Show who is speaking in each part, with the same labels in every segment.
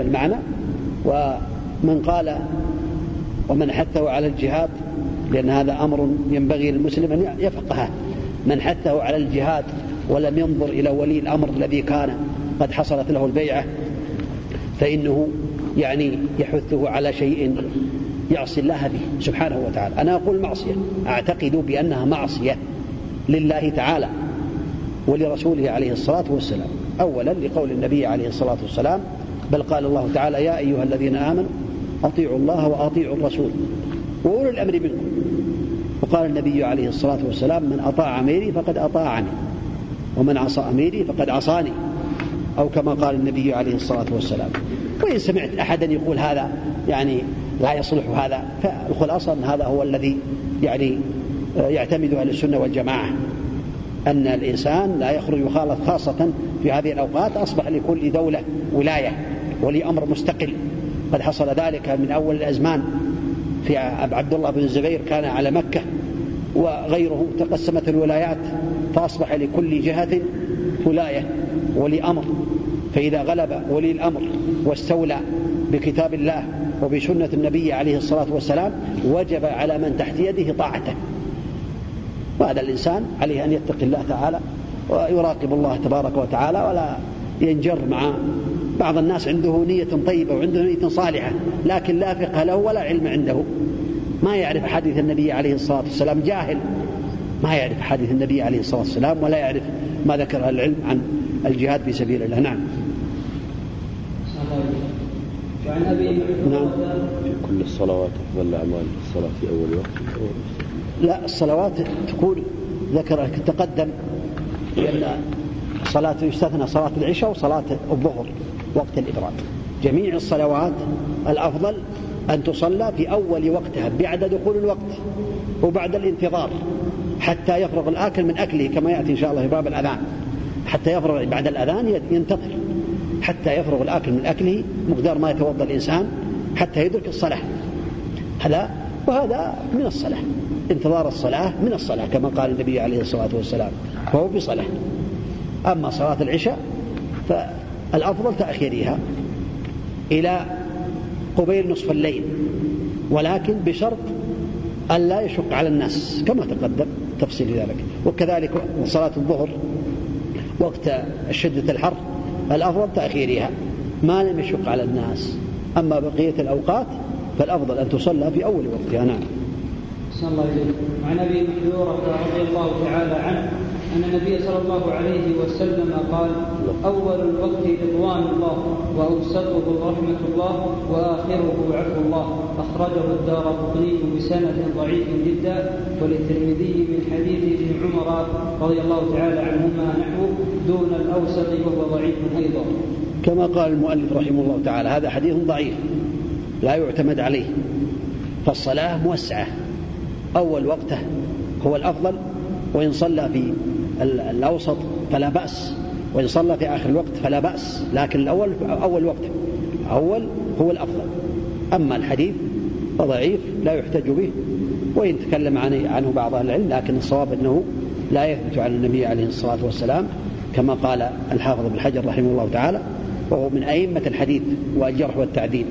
Speaker 1: المعنى. ومن قال ومن حثه على الجهاد لأن هذا أمر ينبغي للمسلم أن يفقهه. من حثه على الجهاد ولم ينظر إلى ولي الأمر الذي كان قد حصلت له البيعة فإنه يعني يحثه على شيء يعصي الله به سبحانه وتعالى. أنا أقول معصية. أعتقد بأنها معصية لله تعالى ولرسوله عليه الصلاة والسلام. أولا لقول النبي عليه الصلاة والسلام بل قال الله تعالى يا أيها الذين آمنوا أطيعوا الله وأطيعوا الرسول وأولو الأمر منكم. وقال النبي عليه الصلاة والسلام من أطاع أميري فقد أطاعني ومن عصى أميري فقد عصاني. أو كما قال النبي عليه الصلاة والسلام. وإن سمعت أحدا يقول هذا يعني لا يصلح هذا فالخلاصة أن هذا هو الذي يعني يعتمد أهل السنة والجماعة. أن الإنسان لا يخرج يخالط خاصة في هذه الأوقات أصبح لكل دولة ولاية. ولي أمر مستقل. قد حصل ذلك من أول الأزمان. في عبد الله بن الزبير كان على مكة وغيره تقسمت الولايات فأصبح لكل جهة ولاية ولي أمر فإذا غلب ولي الأمر واستولى بكتاب الله وبسنة النبي عليه الصلاة والسلام وجب على من تحت يده طاعته. وهذا الإنسان عليه أن يتقي الله تعالى ويراقب الله تبارك وتعالى ولا ينجر مع بعض الناس عنده نية طيبة وعنده نية صالحة لكن لا فقه له ولا علم عنده. ما يعرف حديث النبي عليه الصلاة والسلام جاهل. ما يعرف حديث النبي عليه الصلاة والسلام ولا يعرف ما ذكر العلم عن الجهاد في سبيل الله. نعم.
Speaker 2: وعن ابي
Speaker 3: نعم. في كل الصلوات افضل الاعمال الصلاة في أول وقت.
Speaker 1: لا الصلوات تكون ذكر تقدم لأن صلاة يستثنى صلاة العشاء وصلاة الظهر. وقت الإبراد جميع الصلوات الأفضل أن تصلى في أول وقتها بعد دخول الوقت وبعد الانتظار حتى يفرغ الآكل من أكله كما يأتي إن شاء الله في باب الأذان. حتى يفرغ بعد الأذان ينتظر. حتى يفرغ الآكل من أكله مقدار ما يتوضأ الإنسان حتى يدرك الصلاة. هذا وهذا من الصلاة. انتظار الصلاة من الصلاة كما قال النبي عليه الصلاة والسلام فهو في صلاة أما صلاة العشاء فالأفضل تأخيرها إلى قبيل نصف الليل ولكن بشرط أن لا يشق على الناس كما تقدم تفصيل ذلك. وكذلك صلاة الظهر وقت شدة الحر الأفضل تأخيرها. ما لم يشق على الناس أما بقية الأوقات فالأفضل أن تصلى في أول وقتها نعم.
Speaker 2: الله إليك. وعن أبي محذورة رضي الله تعالى عنه أن النبي صلى الله عليه وسلم قال أول الوقت رضوان الله وأوسطه رحمة الله وآخره عفو الله. أخرجه الدار قطني بسند ضعيف جدا وللترمذي من حديث ابن عمر رضي الله تعالى عنهما نحو دون الأوسط وهو ضعيف أيضا.
Speaker 1: كما قال المؤلف رحمه الله تعالى هذا حديث ضعيف لا يعتمد عليه فالصلاة موسعة. أول وقته هو الأفضل وإن صلى في الأوسط فلا بأس وإن صلى في آخر الوقت فلا بأس لكن الأول أول وقت أول هو الأفضل. أما الحديث فضعيف لا يحتج به وإن تكلم عنه بعض أهل العلم لكن الصواب أنه لا يثبت عن النبي عليه الصلاة والسلام كما قال الحافظ ابن حجر رحمه الله تعالى وهو من أئمة الحديث والجرح والتعديل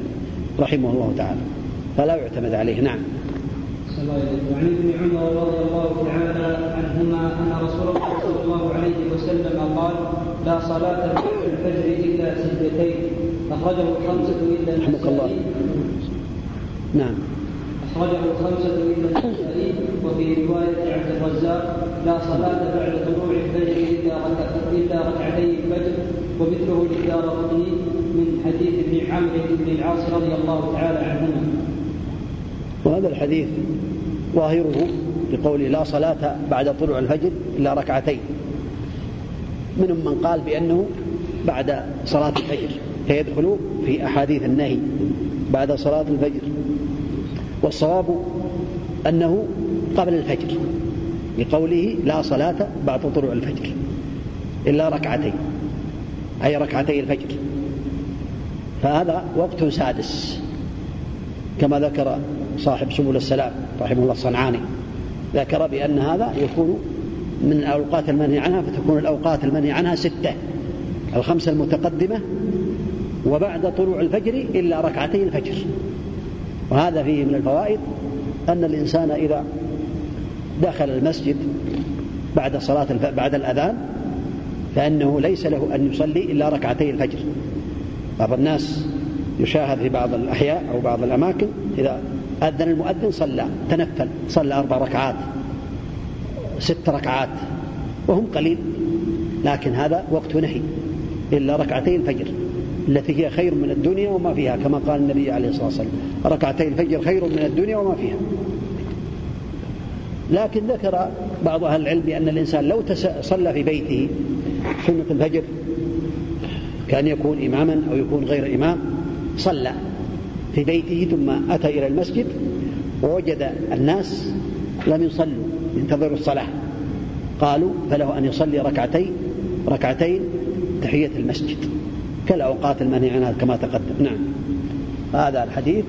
Speaker 1: رحمه الله تعالى فلا يعتمد عليه. نعم.
Speaker 2: وعن ابن عمر رضي الله تعالى عنهما أن رسول الله صلى الله عليه وسلم قال لا صلاة بعد الفجر إلا سجدتين أخرجه الخمسة الا النسائي.
Speaker 1: نعم.
Speaker 2: أخرجه الخمسة إلا النسائي وفي رواية عبد الرزاق لا صلاة بعد طلوع الفجر إلا إلا ركعتي الفجر ومثله للدار من حديث ابن عمرو بن العاص رضي الله تعالى عنهما.
Speaker 1: وهذا الحديث ظاهره بقوله لا صلاة بعد طلوع الفجر إلا ركعتين. منهم من قال بأنه بعد صلاة الفجر فيدخل في أحاديث النهي بعد صلاة الفجر. والصواب أنه قبل الفجر لقوله لا صلاة بعد طلوع الفجر إلا ركعتين أي ركعتي الفجر. فهذا وقت سادس كما ذكر صاحب سبل السلام رحمه الله الصنعاني. ذكر بأن هذا يكون من الأوقات المنهي عنها فتكون الأوقات المنهي عنها ستة. الخمسة المتقدمة وبعد طلوع الفجر إلا ركعتي الفجر. وهذا فيه من الفوائد أن الإنسان إذا دخل المسجد بعد صلاة بعد الأذان فإنه ليس له أن يصلي إلا ركعتي الفجر. بعض الناس يشاهد في بعض الأحياء أو بعض الأماكن إذا أذن المؤذن صلى تنفل صلى أربع ركعات ست ركعات وهم قليل لكن هذا وقت نهي إلا ركعتي الفجر التي هي خير من الدنيا وما فيها كما قال النبي عليه الصلاة والسلام ركعتي الفجر خير من الدنيا وما فيها. لكن ذكر بعض أهل العلم بأن الإنسان لو صلى في بيته سنة الفجر كان يكون إماما أو يكون غير إمام صلى. في بيته ثم أتى إلى المسجد ووجد الناس لم يصلوا ينتظروا الصلاة. قالوا فله أن يصلي ركعتين ركعتين تحية المسجد. كالأوقات عنها كما تقدم. نعم. هذا الحديث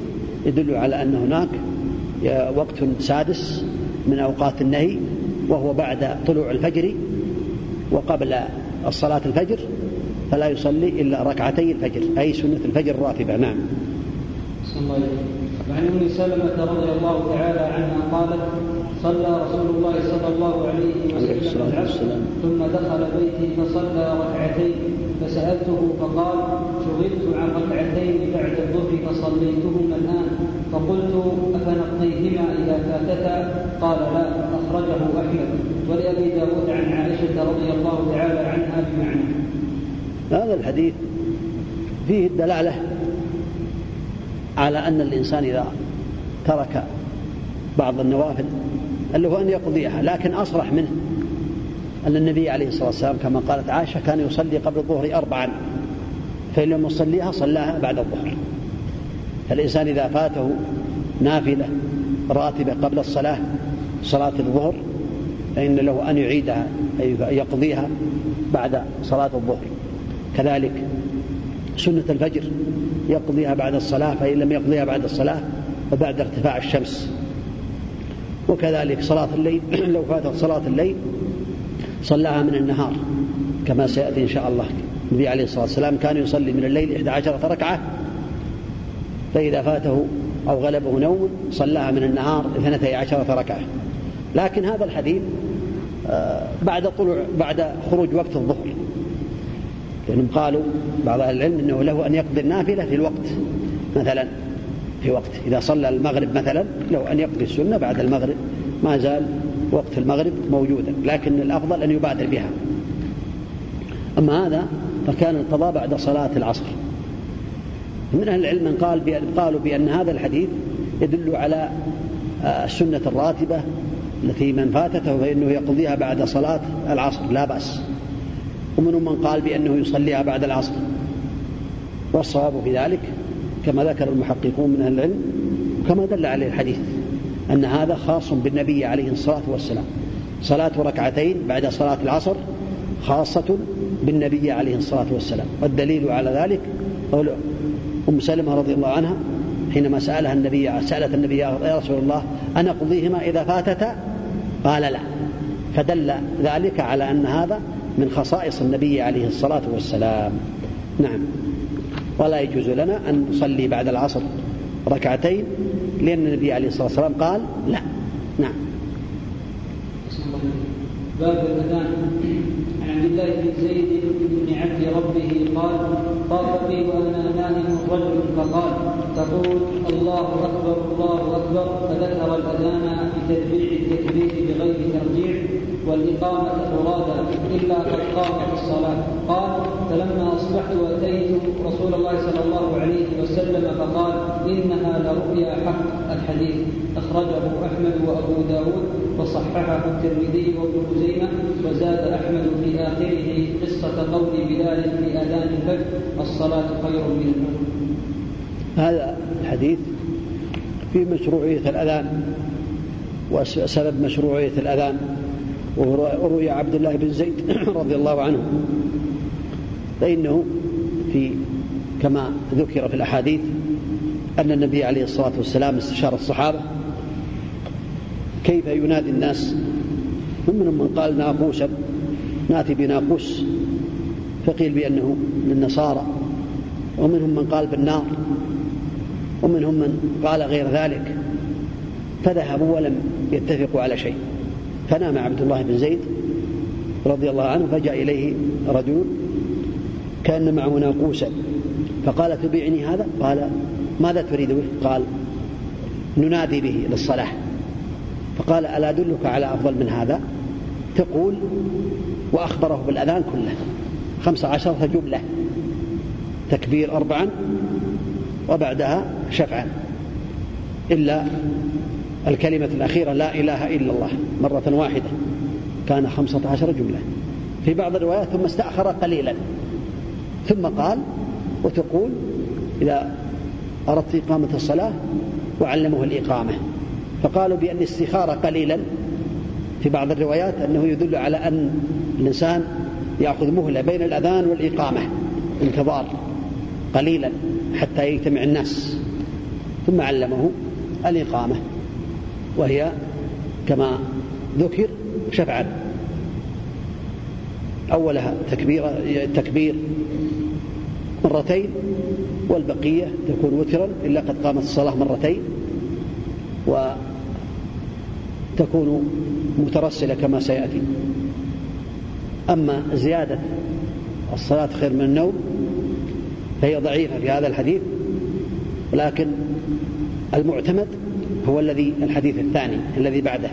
Speaker 1: يدل على أن هناك وقت سادس من أوقات النهي وهو بعد طلوع الفجر وقبل الصلاة الفجر فلا يصلي إلا ركعتي الفجر أي سنة الفجر الراتبة. نعم.
Speaker 2: وعن أم سلمة رضي الله تعالى عنها قالت صلى رسول الله صلى الله عليه وسلم العصر ثم دخل بيتي فصلى ركعتين فسألته فقال شغلت عن ركعتين بعد الظهر فصليتهما الآن. فقلت أفنقضيهما إذا فاتتا؟ قال لا أخرجه أحمد. ولأبي داود عن عائشة رضي الله تعالى عنها بمعنى.
Speaker 1: هذا الحديث فيه الدلالة على أن الإنسان إذا ترك بعض النوافل اللي هو أن يقضيها لكن أصرح منه. أن النبي عليه الصلاة والسلام كما قالت عائشة كان يصلي قبل الظهر أربعا فإن لم يصليها صلاها بعد الظهر. فالإنسان إذا فاته نافلة راتبة قبل الصلاة صلاة الظهر فإن له أن يعيدها أي يقضيها بعد صلاة الظهر. كذلك سنة الفجر يقضيها بعد الصلاة فإن لم يقضيها بعد الصلاة فبعد ارتفاع الشمس. وكذلك صلاة الليل لو فاتت صلاة الليل صلاها من النهار كما سيأتي إن شاء الله. النبي عليه الصلاة والسلام كان يصلي من الليل إحدى عشرة ركعة فإذا فاته أو غلبه نوم صلاها من النهار اثنتي عشرة ركعة. لكن هذا الحديث آه، بعد طلوع بعد خروج وقت الظهر. لأنهم قالوا بعض أهل العلم أنه له أن يقضي النافلة في الوقت مثلا في وقت إذا صلى المغرب مثلا له أن يقضي السنة بعد المغرب ما زال وقت المغرب موجودا لكن الأفضل أن يبادر بها. أما هذا فكان القضاء بعد صلاة العصر. من أهل العلم من قال بأن قالوا بأن هذا الحديث يدل على آه، السنة الراتبة التي من فاتته فإنه يقضيها بعد صلاة العصر لا بأس. ومنهم من قال بأنه يصليها بعد العصر. والصواب في ذلك كما ذكر المحققون من أهل العلم وكما دل عليه الحديث أن هذا خاص بالنبي عليه الصلاة والسلام. صلاة ركعتين بعد صلاة العصر خاصة بالنبي عليه الصلاة والسلام. والدليل على ذلك قول أم سلمة رضي الله عنها حينما سألها النبي سألت النبي يا رسول الله أنا أقضيهما إذا فاتتا؟ قال لا. فدل ذلك على أن هذا من خصائص النبي عليه الصلاة والسلام. نعم. ولا يجوز لنا أن نصلي بعد العصر ركعتين لأن النبي عليه الصلاة والسلام قال لا. نعم.
Speaker 2: باب الأذان. عن عبد الله بن زيد بن عبد ربه قال طاف بي وأنا نائم رجل فقال تقول الله أكبر الله أكبر فذكر الأذان بتتبيع التكبير بغير ترجيع والإقامة مرادا إلا قد قامت الصلاة. قال فلما أصبحت أتيت رسول الله صلى الله عليه وسلم فقال إنها لرؤيا حق الحديث. أخرجه أحمد وأبو داود وصححه الترمذي وابن خزيمة وزاد أحمد في آخره قصة قول بلال في آذان الفجر الصلاة خير من النوم.
Speaker 1: هذا الحديث في مشروعية الأذان وسبب مشروعية الأذان وروي عبد الله بن زيد رضي الله عنه. فإنه في كما ذكر في الأحاديث أن النبي عليه الصلاة والسلام استشار الصحابة كيف ينادي الناس. ومنهم من قال ناقوسا ناتي بناقوس فقيل بأنه للنصارى ومنهم من قال بالنار. ومنهم من قال غير ذلك. فذهبوا ولم يتفقوا على شيء. فنام عبد الله بن زيد رضي الله عنه فجاء إليه رجل كان معه ناقوسا فقال تبيعني هذا؟ قال ماذا تريد به؟ قال ننادي به للصلاة. فقال ألا أدلك على أفضل من هذا؟ تقول وأخبره بالأذان كله خمس عشرة جملة تكبير أربعا وبعدها شفعا. إلا الكلمة الأخيرة لا إله إلا الله مرة واحدة. كان خمسة عشر جملة. في بعض الروايات ثم استأخر قليلا. ثم قال وتقول إذا أردت إقامة الصلاة وعلمه الإقامة. فقالوا بأن الاستخارة قليلا. في بعض الروايات أنه يدل على أن الإنسان يأخذ مهلة بين الأذان والإقامة انتظار. قليلا حتى يجتمع الناس. ثم علمه الإقامة وهي كما ذكر شفعا. أولها تكبير تكبير مرتين والبقية تكون وترا إلا قد قامت الصلاة مرتين وتكون مترسلة كما سيأتي. أما زيادة الصلاة خير من النوم فهي ضعيفة في هذا الحديث ولكن المعتمد هو الذي الحديث الثاني الذي بعده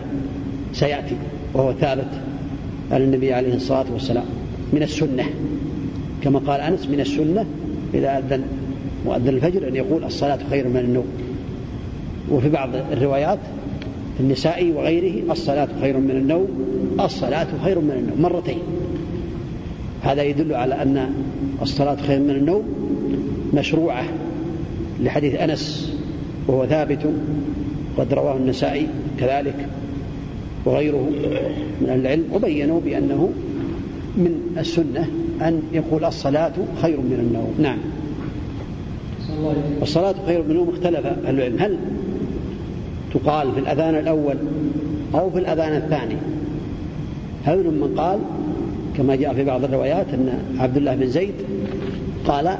Speaker 1: سيأتي وهو ثابت عن النبي عليه الصلاة والسلام من السنة. كما قال أنس من السنة إذا أذن مؤذن الفجر أن يقول الصلاة خير من النوم. وفي بعض الروايات النسائي وغيره الصلاة خير من النوم الصلاة خير من النوم مرتين. هذا يدل على أن الصلاة خير من النوم مشروعة لحديث أنس وهو ثابت قد رواه النسائي كذلك وغيره من العلم وبينوا بأنه من السنة أن يقول الصلاة خير من النوم. نعم. والصلاة خير من النوم اختلف أهل العلم. هل تقال في الأذان الأول أو في الأذان الثاني؟ هل من قال كما جاء في بعض الروايات أن عبد الله بن زيد قال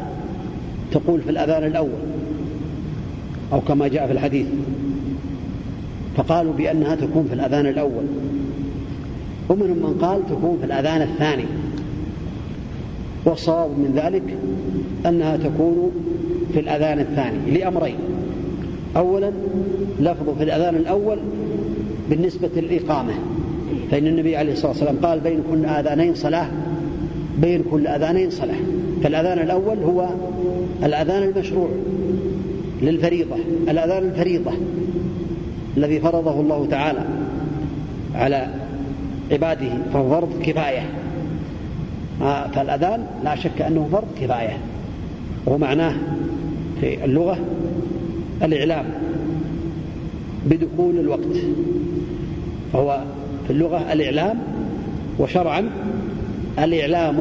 Speaker 1: تقول في الأذان الأول أو كما جاء في الحديث فقالوا بأنها تكون في الأذان الأول ومنهم من قال تكون في الأذان الثاني والصواب من ذلك أنها تكون في الأذان الثاني لأمرين أولا لفظ في الأذان الأول بالنسبة للإقامة فإن النبي عليه الصلاة والسلام قال بين كل آذانين صلاة بين كل أذانين صلاة. فالأذان الأول هو الأذان المشروع للفريضة الأذان الفريضة الذي فرضه الله تعالى على عباده فهو فرض كفاية. آه، فالأذان لا شك أنه فرض كفاية. ومعناه في اللغة الإعلام بدخول الوقت. فهو في اللغة الإعلام وشرعا الإعلام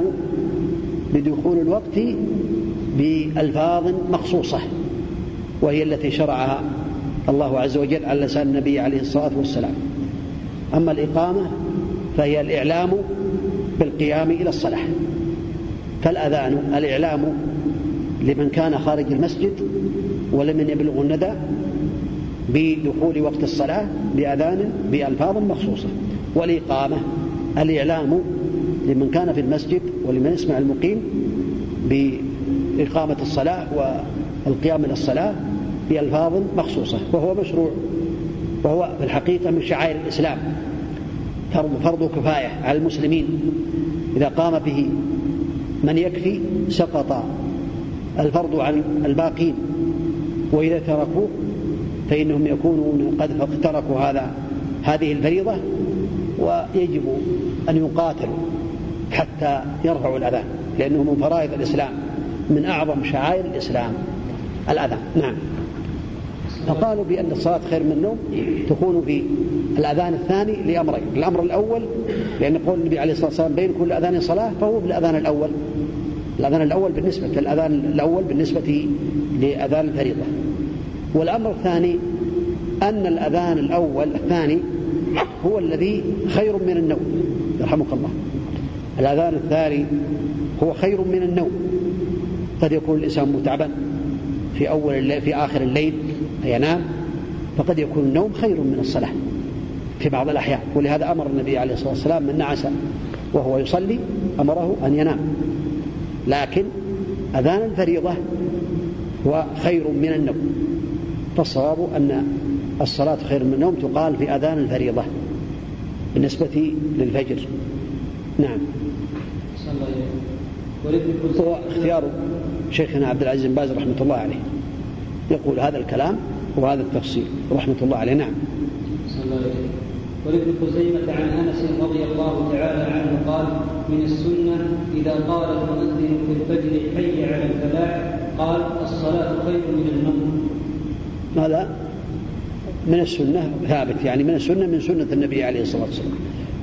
Speaker 1: بدخول الوقت بألفاظ مخصوصة وهي التي شرعها الله عز وجل على لسان النبي عليه الصلاة والسلام. أما الإقامة فهي الإعلام بالقيام إلى الصلاة. فالأذان الإعلام لمن كان خارج المسجد ولمن يبلغ الندى بدخول وقت الصلاة بأذان بألفاظ مخصوصة. والإقامة. الإعلام لمن كان في المسجد ولمن يسمع المقيم بإقامة الصلاة والقيام إلى الصلاة بألفاظ مخصوصة وهو مشروع وهو في الحقيقة من شعائر الإسلام. فرض كفاية على المسلمين. إذا قام به من يكفي سقط الفرض عن الباقين. وإذا تركوه فإنهم يكونون قد تركوا هذا هذه الفريضة ويجب أن يقاتلوا حتى يرفعوا الأذان لأنه من فرائض الإسلام من أعظم شعائر الإسلام الأذان. نعم. فقالوا بأن الصلاة خير من النوم تكون في الأذان الثاني لأمرين. الأمر الأول لأن قول النبي عليه الصلاة والسلام بين كل أذان صلاة فهو في الأذان الأول. الأذان الأول بالنسبة للأذان الأول بالنسبة لأذان الفريضة. والأمر الثاني أن الأذان الأول الثاني هو الذي خير من النوم. يرحمك الله. الأذان الثاني هو خير من النوم. قد يكون الإنسان متعبا في أول الليل في آخر الليل ينام فقد يكون النوم خير من الصلاة في بعض الأحيان. ولهذا أمر النبي عليه الصلاة والسلام من نعس وهو يصلي أمره أن ينام. لكن أذان الفريضة هو خير من النوم. فالصواب أن الصلاة خير من النوم تقال في أذان الفريضة بالنسبة للفجر. نعم. هو اختيار شيخنا عبد العزيز بن باز رحمة الله عليه. يقول هذا الكلام وهذا التفصيل. رحمة الله عليه. نعم.
Speaker 2: ولابن خزيمة عن أنس رضي الله تعالى عنه قال من السنة إذا قال المؤذن في الفجر حي على الفلاح قال الصلاة خير من النوم.
Speaker 1: هذا من السنة ثابت يعني من السنة من سنة النبي عليه الصلاة والسلام.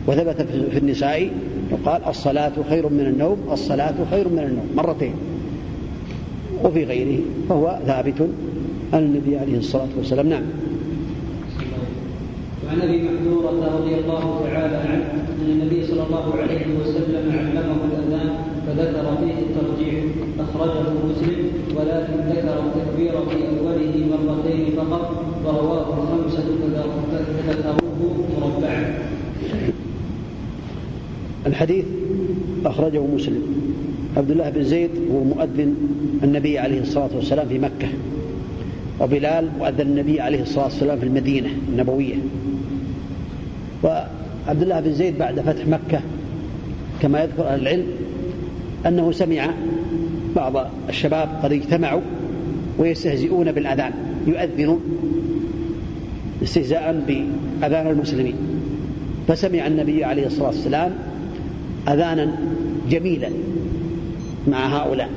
Speaker 1: وثبت في النساء وقال الصلاة خير من النوم الصلاة خير من النوم مرتين. وفي غيره فهو ثابت عن النبي عليه الصلاة والسلام. نعم.
Speaker 2: وعن أبي محذورة رضي الله تعالى عنه أن النبي صلى الله عليه وسلم علمه الأذان فذكر فيه الترجيح أخرجه مسلم ولكن ذكر التكبير في أوله مرتين فقط. الخمسه فذكروه مربعا.
Speaker 1: الحديث أخرجه مسلم عبد الله بن زيد هو مؤذن النبي عليه الصلاة والسلام في مكة وبلال مؤذن النبي عليه الصلاة والسلام في المدينة النبوية وعبد الله بن زيد بعد فتح مكة كما يذكر أهل العلم أنه سمع بعض الشباب قد اجتمعوا ويستهزئون بالأذان يؤذنون استهزاء بأذان المسلمين. فسمع النبي عليه الصلاة والسلام أذانا جميلا مع هؤلاء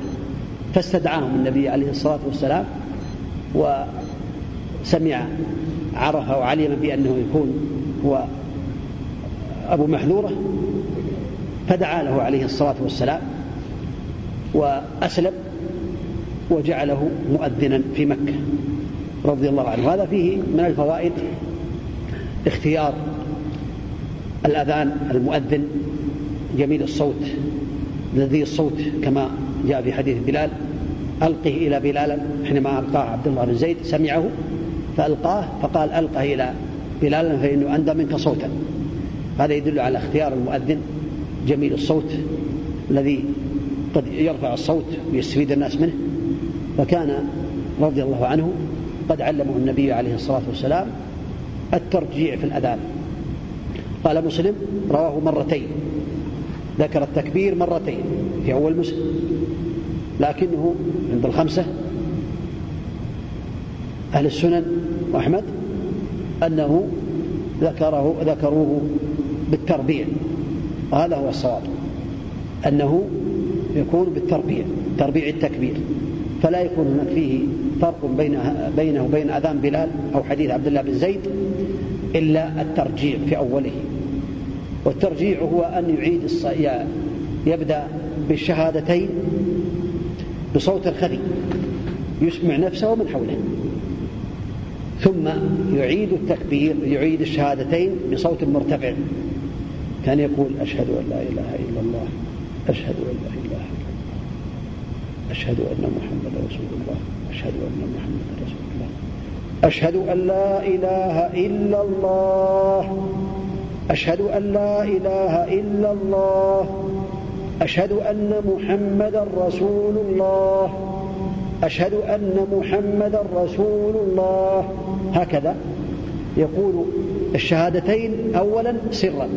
Speaker 1: فاستدعاهم النبي عليه الصلاة والسلام وسمع عرف وعلم بأنه يكون هو أبو محذورة فدعا له عليه الصلاة والسلام وأسلم وجعله مؤذنا في مكة. رضي الله عنه. هذا فيه من الفوائد اختيار الأذان المؤذن جميل الصوت لذيذ الصوت كما جاء في حديث بلال. ألقه إلى بلال حينما ألقاه عبد الله بن زيد سمعه فألقاه فقال ألقه إلى بلال فإنه أندى منك صوتا. هذا يدل على اختيار المؤذن جميل الصوت الذي قد يرفع الصوت ويستفيد الناس منه. فكان رضي الله عنه قد علمه النبي عليه الصلاة والسلام الترجيع في الأذان. قال مسلم رواه مرتين. ذكر التكبير مرتين في أول مسلم لكنه عند الخمسة. أهل السنن وأحمد أنه ذكره ذكروه بالتربيع. وهذا هو الصواب أنه يكون بالتربيع تربيع التكبير فلا يكون هناك فيه فرق بين بينه وبين أذان بلال أو حديث عبد الله بن زيد إلا الترجيع في أوله. والترجيع هو أن يعيد الص... يبدأ بالشهادتين بصوت خفي يسمع نفسه ومن حوله. ثم يعيد التكبير يعيد الشهادتين بصوت مرتفع. كان يقول أشهد أن لا إله إلا الله أشهد أن لا إله إلا الله أشهد أن محمد رسول الله. أشهد أن محمد رسول الله. أشهد أن لا إله إلا الله. أشهد أن لا إله إلا الله. أشهد أن محمدا رسول الله. أشهد أن محمدا رسول الله. هكذا يقول الشهادتين أولا سرا.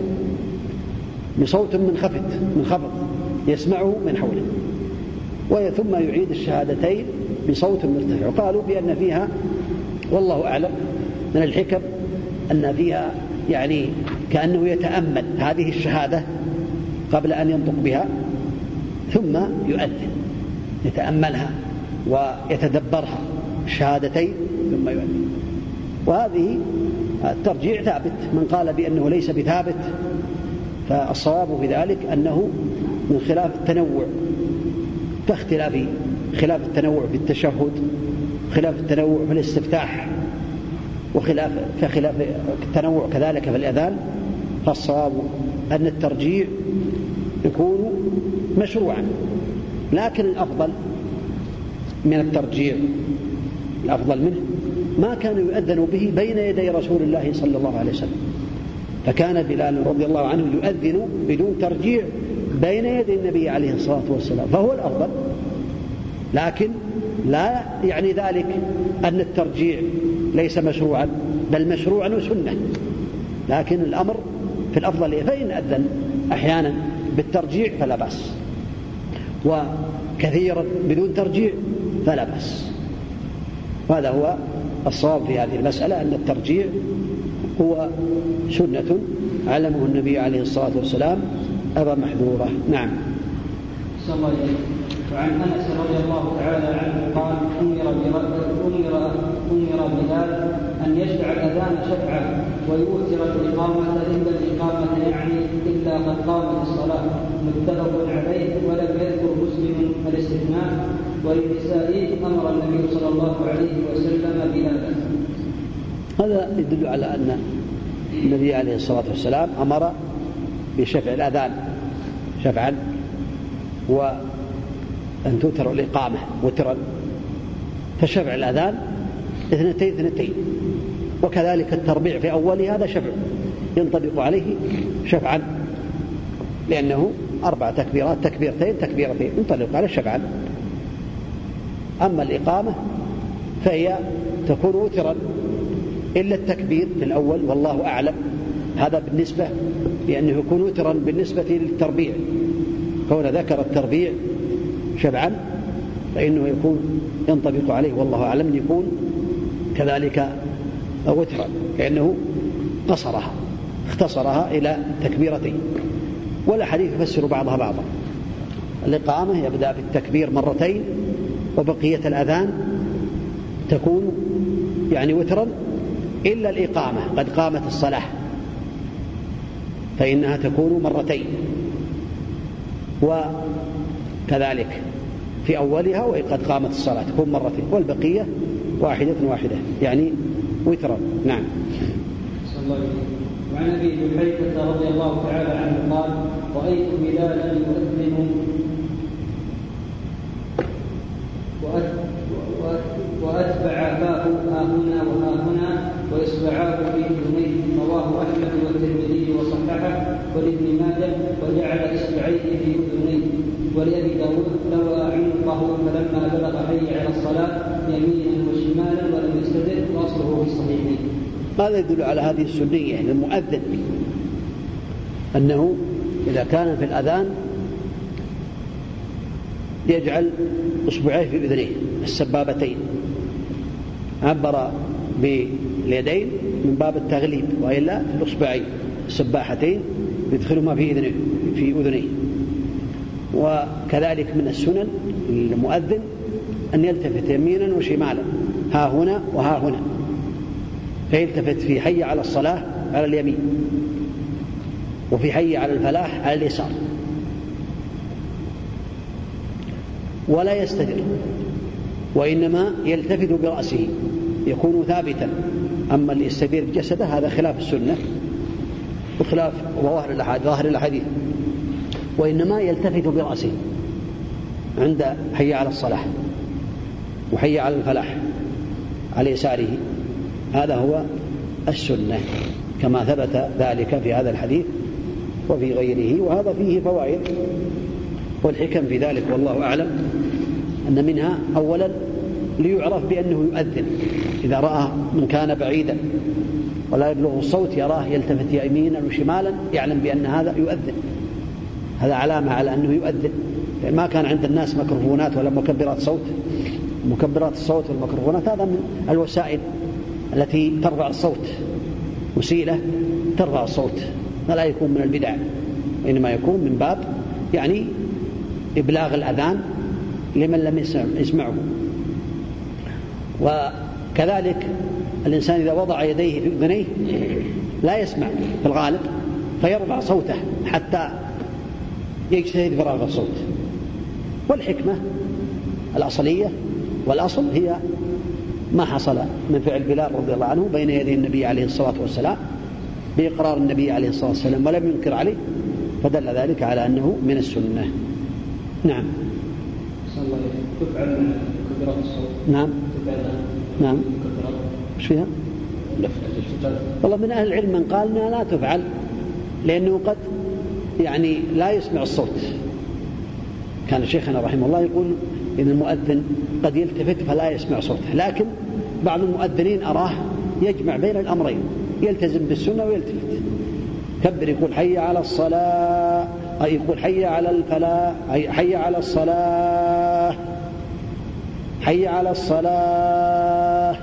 Speaker 1: بصوت منخفض منخفض يسمعه من حوله. ثم يعيد الشهادتين بصوت مرتفع وقالوا بأن فيها والله أعلم من الحكم أن فيها يعني كأنه يتأمل هذه الشهادة قبل أن ينطق بها ثم يؤذن يتأملها ويتدبرها الشهادتين ثم يؤذن. وهذه الترجيع ثابت. من قال بأنه ليس بثابت فالصواب في ذلك أنه من خلاف التنوع كاختلاف خلاف التنوع في التشهد خلاف التنوع في الاستفتاح وخلاف كخلاف التنوع كذلك في الأذان فالصواب أن الترجيع يكون مشروعا. لكن الأفضل من الترجيع الأفضل منه ما كان يؤذن به بين يدي رسول الله صلى الله عليه وسلم. فكان بلال رضي الله عنه يؤذن بدون ترجيع بين يدي النبي عليه الصلاة والسلام فهو الأفضل. لكن لا يعني ذلك أن الترجيع ليس مشروعا بل مشروعا وسنة. لكن الأمر في الأفضل فإن أذن أحيانا بالترجيع فلا بأس وكثيرا بدون ترجيع فلا بأس. وهذا هو الصواب في هذه المسألة أن الترجيع هو سنة علمه النبي عليه الصلاة والسلام أبا محذورة. نعم.
Speaker 2: الله وعن أنس رضي الله تعالى عنه قال أمر أمر أمر بلال أن يشفع الأذان شفعا ويؤثر الإقامة الا الإقامة يعني إلا قد قامت الصلاة. متفق عليه ولم يذكر مسلم الاستثناء وللنساء أمر النبي صلى الله عليه وسلم بلالا
Speaker 1: هذا يدل على أن النبي عليه الصلاة والسلام أمر بشفع الأذان شفعا وأن توتر الإقامة وترا فشفع الأذان اثنتين اثنتين. وكذلك التربيع في أوله هذا شفع. ينطبق عليه شفعا. لأنه أربع تكبيرات تكبيرتين تكبيرتين. ينطبق عليه شفعا. أما الإقامة فهي تكون وترا. إلا التكبير في الأول والله أعلم. هذا بالنسبة لأنه يكون وترا بالنسبة للتربيع. كون ذكر التربيع شبعا فإنه يكون ينطبق عليه والله أعلم يكون كذلك وترا كأنه قصرها اختصرها إلى تكبيرتين. والأحاديث يفسر بعضها بعضا. الإقامة يبدأ بالتكبير مرتين وبقية الأذان تكون يعني وترا إلا الإقامة قد قامت الصلاة فإنها تكون مرتين. وكذلك في أولها وقد قامت الصلاة تكون مرتين والبقية واحدة واحدة يعني وترا نعم.
Speaker 2: وعن أبي جحيفه رضي الله تعالى عنه قال رأيت بلالا يؤذن وأتبع فاه ها هنا وها هنا واصبعاه في اذنيه رواه أحمد والترمذي وصححه ولابن ماجه وجعل اصبعيه في اذنيه ولأبي داود لوى عنقه فلما بلغ حي على الصلاة يمينا وشمالا ولم يستدر واصله في الصحيحين.
Speaker 1: هذا يدل على هذه السنية؟ للمؤذن أنه إذا كان في الأذان يجعل إصبعيه في اذنيه السبابتين. عبر باليدين من باب التغليب وإلا في الإصبعين السباحتين يدخلهما في اذنيه في اذنيه وكذلك من السنن المؤذن أن يلتفت يمينا وشمالا ها هنا وها هنا فيلتفت في حي على الصلاة على اليمين وفي حي على الفلاح على اليسار. ولا يستدر وإنما يلتفت برأسه يكون ثابتا. أما اللي يستدير بجسده هذا خلاف السنة وخلاف ظواهر ظاهر الأحاديث. وإنما يلتفت برأسه عند حي على الصلاة وحي على الفلاح على يساره. هذا هو السنة كما ثبت ذلك في هذا الحديث وفي غيره وهذا فيه فوائد والحكم في ذلك والله أعلم أن منها أولا ليعرف بأنه يؤذن إذا رأى من كان بعيدا ولا يبلغ الصوت يراه يلتفت يمينا وشمالا يعلم بأن هذا يؤذن. هذا علامة على أنه يؤذن. ما كان عند الناس ميكروفونات ولا مكبرات صوت. مكبرات الصوت والميكروفونات هذا من الوسائل التي ترفع الصوت. وسيلة ترفع الصوت. فلا يكون من البدع وإنما يكون من باب يعني إبلاغ الأذان لمن لم يسمعه. وكذلك الإنسان إذا وضع يديه في أذنيه لا يسمع في الغالب فيرفع صوته حتى يجتهد فراغ الصوت. والحكمة الأصلية والأصل هي ما حصل من فعل بلال رضي الله عنه بين يدي النبي عليه الصلاة والسلام بإقرار النبي عليه الصلاة والسلام ولم ينكر عليه فدل ذلك على أنه من السنة. نعم.
Speaker 2: الله تفعل كبرات الصوت؟
Speaker 1: نعم.
Speaker 2: تفعل
Speaker 1: نعم. إيش فيها؟ والله من أهل العلم من قال لا تفعل لأنه قد يعني لا يسمع الصوت. كان شيخنا رحمه الله يقول إن المؤذن قد يلتفت فلا يسمع صوته. لكن بعض المؤذنين أراه يجمع بين الأمرين يلتزم بالسنة ويلتفت. كبر يقول حي على الصلاة أي يقول حي على الفلاح حي على الصلاة. حي على الصلاة.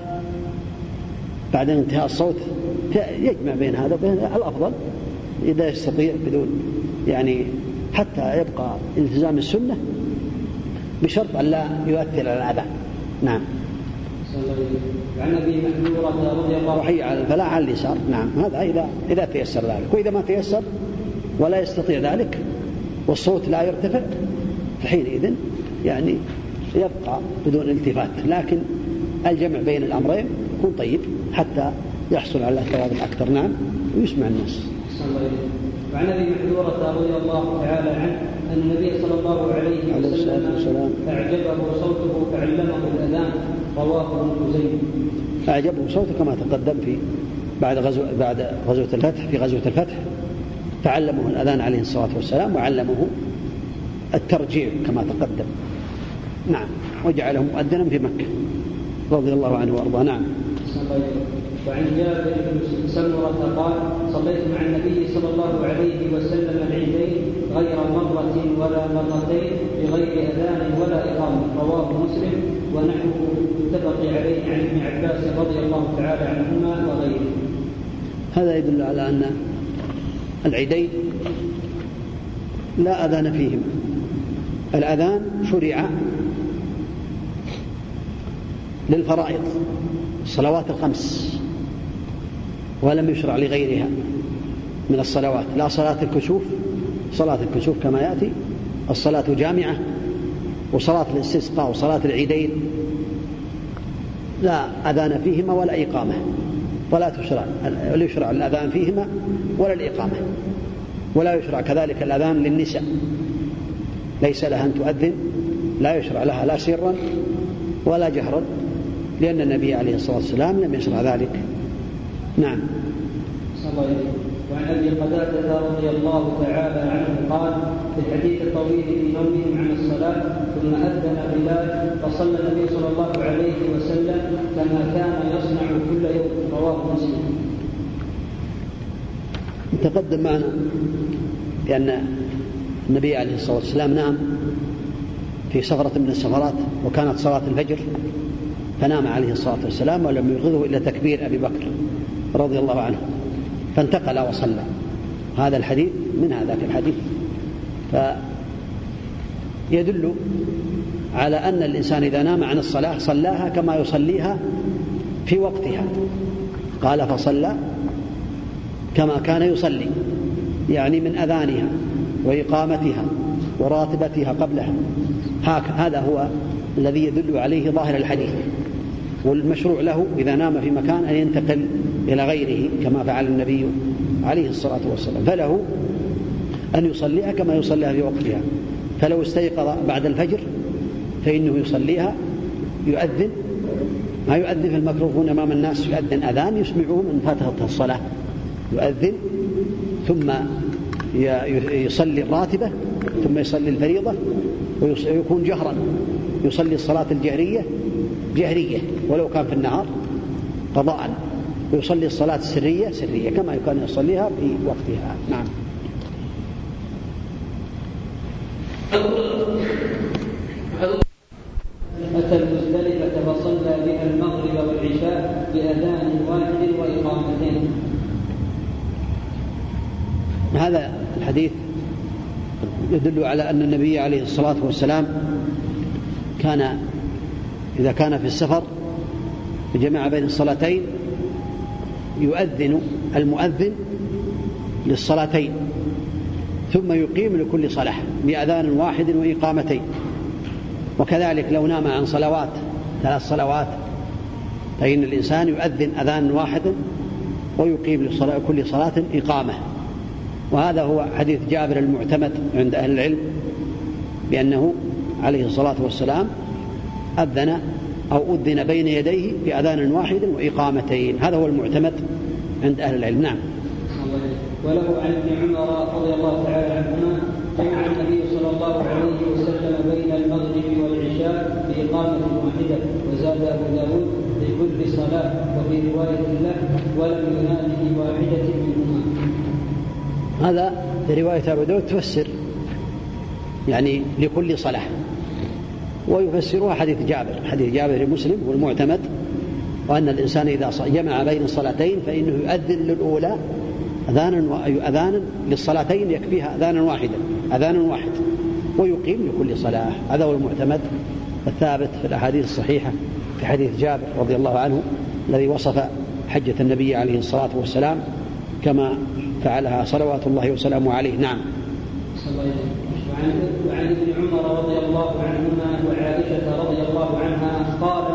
Speaker 1: بعد انتهاء الصوت يجمع بين هذا وبين الأفضل إذا يستطيع بدون يعني حتى يبقى التزام السنة بشرط أن لا يؤثر على الأذى. نعم.
Speaker 2: عن أبي محذورة رضي الله
Speaker 1: وحي على الفلاح على اليسار. نعم هذا إذا إذا تيسر ذلك. وإذا ما تيسر ولا يستطيع ذلك والصوت لا يرتفع فحينئذ يعني يبقى بدون التفات. لكن الجمع بين الأمرين يكون طيب حتى يحصل على الثواب الأكثر نعم ويسمع الناس.
Speaker 2: وعن أبي محذورة رضي الله تعالى عنه أن النبي صلى الله عليه. وسلم اعجبه صوته فعلمه الأذان رواه ابن خزيمة.
Speaker 1: أعجبه صوته كما تقدم في بعد غزو بعد غزوة الفتح في غزوة الفتح. فعلمه الأذان عليه الصلاة والسلام وعلمه الترجيع كما تقدم. نعم وجعله مؤذنا في مكة. رضي الله عنه وأرضاه. نعم.
Speaker 2: وعن جابر بن سمرة قال صليت مع النبي صلى الله عليه وسلم العيدين غير مرة ولا مرتين بغير أذان ولا إقامة. رواه مسلم ونحوه متفق عليه عن ابن عباس رضي الله تعالى عنهما وغيره.
Speaker 1: هذا يدل على أن العيدين لا أذان فيهما. الأذان شرع للفرائض الصلوات الخمس. ولم يشرع لغيرها من الصلوات لا صلاة الكسوف صلاة الكسوف كما يأتي الصلاة جامعة وصلاة الاستسقاء وصلاة العيدين لا أذان فيهما ولا إقامة ولا تشرع لا يشرع الأذان فيهما ولا الإقامة ولا يشرع كذلك الأذان للنساء. ليس لها أن تؤذن لا يشرع لها لا سرا ولا جهرا لأن النبي عليه الصلاة والسلام لم يشرع ذلك. نعم
Speaker 2: وعن أبي قتادة رضي الله تعالى عنه قال في الحديث الطويل في نومهم عن الصلاة ثم أذن بلال فصلى النبي صلى الله عليه وسلم كما كان يصنع كل يوم رواه مسلم.
Speaker 1: تقدم معنا بأن النبي عليه الصلاة والسلام نام في سفرة من السفرات وكانت صلاة الفجر فنام عليه الصلاة والسلام ولم يغضه إلا تكبير أبي بكر رضي الله عنه. فانتقل وصلى. هذا الحديث من هذاك الحديث. فيدل على أن الإنسان إذا نام عن الصلاة صلاها كما يصليها في وقتها. قال فصلى كما كان يصلي. يعني من أذانها وإقامتها وراتبتها قبلها. هذا هو الذي يدل عليه ظاهر الحديث. والمشروع له إذا نام في مكان أن ينتقل إلى غيره كما فعل النبي عليه الصلاة والسلام. فله أن يصليها كما يصليها في وقتها. فلو استيقظ بعد الفجر فإنه يصليها يؤذن. ما يؤذن في الميكروفون أمام الناس يؤذن أذان يسمعهم أن فاتت الصلاة. يؤذن ثم يصلي الراتبة ثم يصلي الفريضة ويكون جهرا. يصلي الصلاة الجهرية جهرية ولو كان في النهار قضاء. ويصلي الصلاة السرية سرية كما كان يصليها في وقتها. نعم.
Speaker 2: أتى المزدلفة فصلى بها المغرب والعشاء بأذان واحد وإقامتين.
Speaker 1: هذا الحديث يدل على أن النبي عليه الصلاة والسلام كان إذا كان في السفر جمع بين الصلاتين يؤذن المؤذن للصلاتين ثم يقيم لكل صلاة بأذان واحد وإقامتين. وكذلك لو نام عن صلوات ثلاث صلوات فإن الإنسان يؤذن أذان واحد ويقيم لكل صلاة إقامة. وهذا هو حديث جابر المعتمد عند أهل العلم بأنه عليه الصلاة والسلام أذن أو أذن بين يديه بأذان واحد وإقامتين. هذا هو المعتمد عند أهل العلم. نعم.
Speaker 2: وله عن ابن عمر رضي الله تعالى عنهما جمع النبي صلى الله عليه وسلم بين المغرب والعشاء بإقامة واحدة وزاد أبو داود لكل صلاة وفي رواية له ولم ينادي بواحدة منهما.
Speaker 1: هذا في رواية أبو داود تفسر يعني لكل صلاة. ويفسرها حديث جابر. حديث جابر مسلم والمعتمد وأن الإنسان إذا جمع بين الصلاتين فإنه يؤذن للأولى أذانا أذانا للصلاتين يكفيها أذانا واحدا أذان واحد ويقيم لكل صلاة. هذا هو المعتمد الثابت في الأحاديث الصحيحة في حديث جابر رضي الله عنه الذي وصف حجة النبي عليه الصلاة والسلام كما فعلها صلوات الله وسلامه عليه. نعم.
Speaker 2: وعن ابن عمر رضي الله عنهما وعائشة رضي الله عنها قال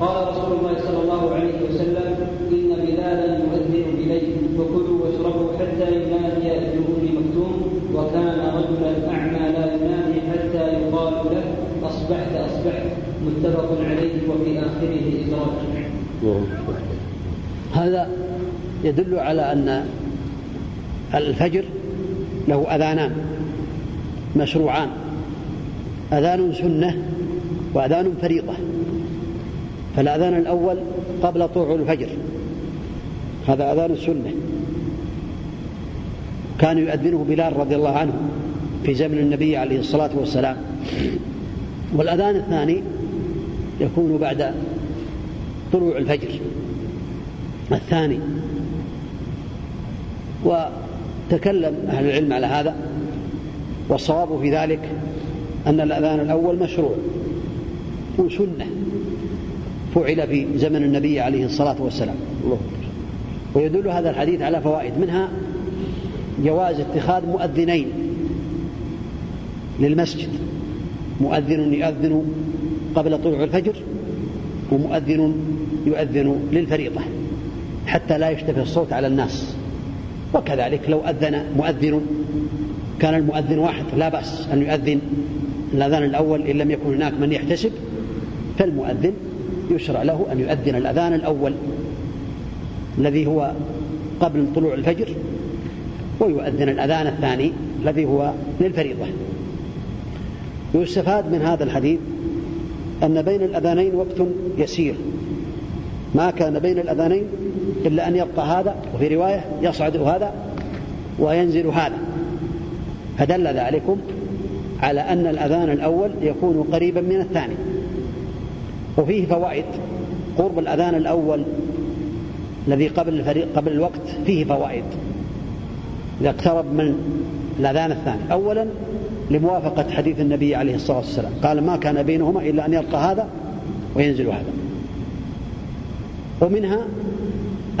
Speaker 2: قال رسول الله صلى الله عليه وسلم إن بلالا يؤذن بليل وكلوا واشربوا حتى ينادي ابن أم مكتوم وكان رجلا أعمى لا ينادي حتى يقال له أصبحت أصبحت. متفق عليه وفي آخره إدراج
Speaker 1: هذا يدل على أن الفجر له أذانان. مشروعان. أذان سنة وأذان فريضة. فالأذان الأول قبل طلوع الفجر. هذا أذان السنة. كان يؤذنه بلال رضي الله عنه في زمن النبي عليه الصلاة والسلام. والأذان الثاني يكون بعد طلوع الفجر. الثاني. وتكلم أهل العلم على هذا. والصواب في ذلك أن الأذان الأول مشروع وسنة فعل في زمن النبي عليه الصلاة والسلام. ويدل هذا الحديث على فوائد منها جواز اتخاذ مؤذنين للمسجد. مؤذن يؤذن قبل طلوع الفجر ومؤذن يؤذن للفريضة حتى لا يشتبه الصوت على الناس. وكذلك لو أذن مؤذن كان المؤذن واحد لا بأس أن يؤذن الأذان الأول إن لم يكن هناك من يحتسب فالمؤذن يشرع له أن يؤذن الأذان الأول الذي هو قبل طلوع الفجر ويؤذن الأذان الثاني الذي هو للفريضة. يستفاد من هذا الحديث أن بين الأذانين وقت يسير. ما كان بين الأذانين إلا أن يبقى هذا وفي رواية يصعد هذا وينزل هذا. فدل ذلكم على أن الأذان الأول يكون قريبا من الثاني. وفيه فوائد. قرب الأذان الأول الذي قبل الفريق قبل الوقت فيه فوائد. إذا اقترب من الأذان الثاني. أولا لموافقة حديث النبي عليه الصلاة والسلام. قال ما كان بينهما إلا أن يلقى هذا وينزل هذا. ومنها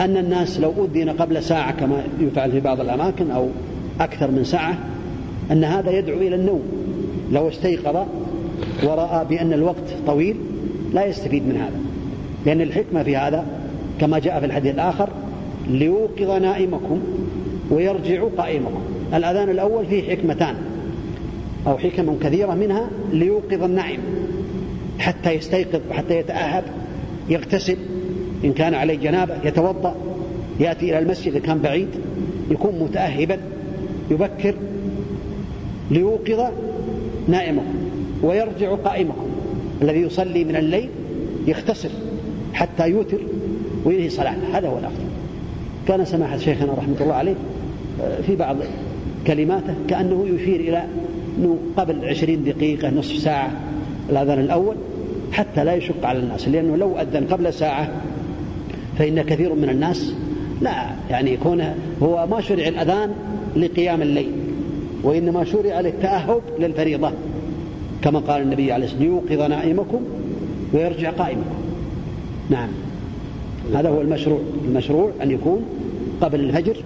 Speaker 1: أن الناس لو أذن قبل ساعة كما يفعل في بعض الأماكن أو أكثر من ساعة أن هذا يدعو إلى النوم. لو استيقظ ورأى بأن الوقت طويل لا يستفيد من هذا. لأن الحكمة في هذا كما جاء في الحديث الآخر ليوقظ نائمكم ويرجع قائمكم. الأذان الأول فيه حكمتان أو حكم كثيرة منها ليوقظ النائم. حتى يستيقظ وحتى يتأهب يغتسل. إن كان عليه جنابة يتوضأ يأتي إلى المسجد إذا كان بعيد يكون متأهبا يبكر ليوقظ نائمكم ويرجع قائمكم الذي يصلي من الليل يغتسل حتى يوتر وينهي صلاته. هذا هو الأفضل. كان سماحة شيخنا رحمة الله عليه آه، في بعض كلماته كأنه يشير إلى أنه قبل عشرين دقيقة نصف ساعة الأذان الأول حتى لا يشق على الناس. لأنه لو أذن قبل ساعة فإن كثير من الناس لا يعني يكون هو ما شرع الأذان لقيام الليل. وإنما شرع للتأهب للفريضة كما قال النبي عليه الصلاة والسلام ليوقظ نائمكم ويرجع قائمكم. نعم. هذا هو المشروع المشروع أن يكون قبل الفجر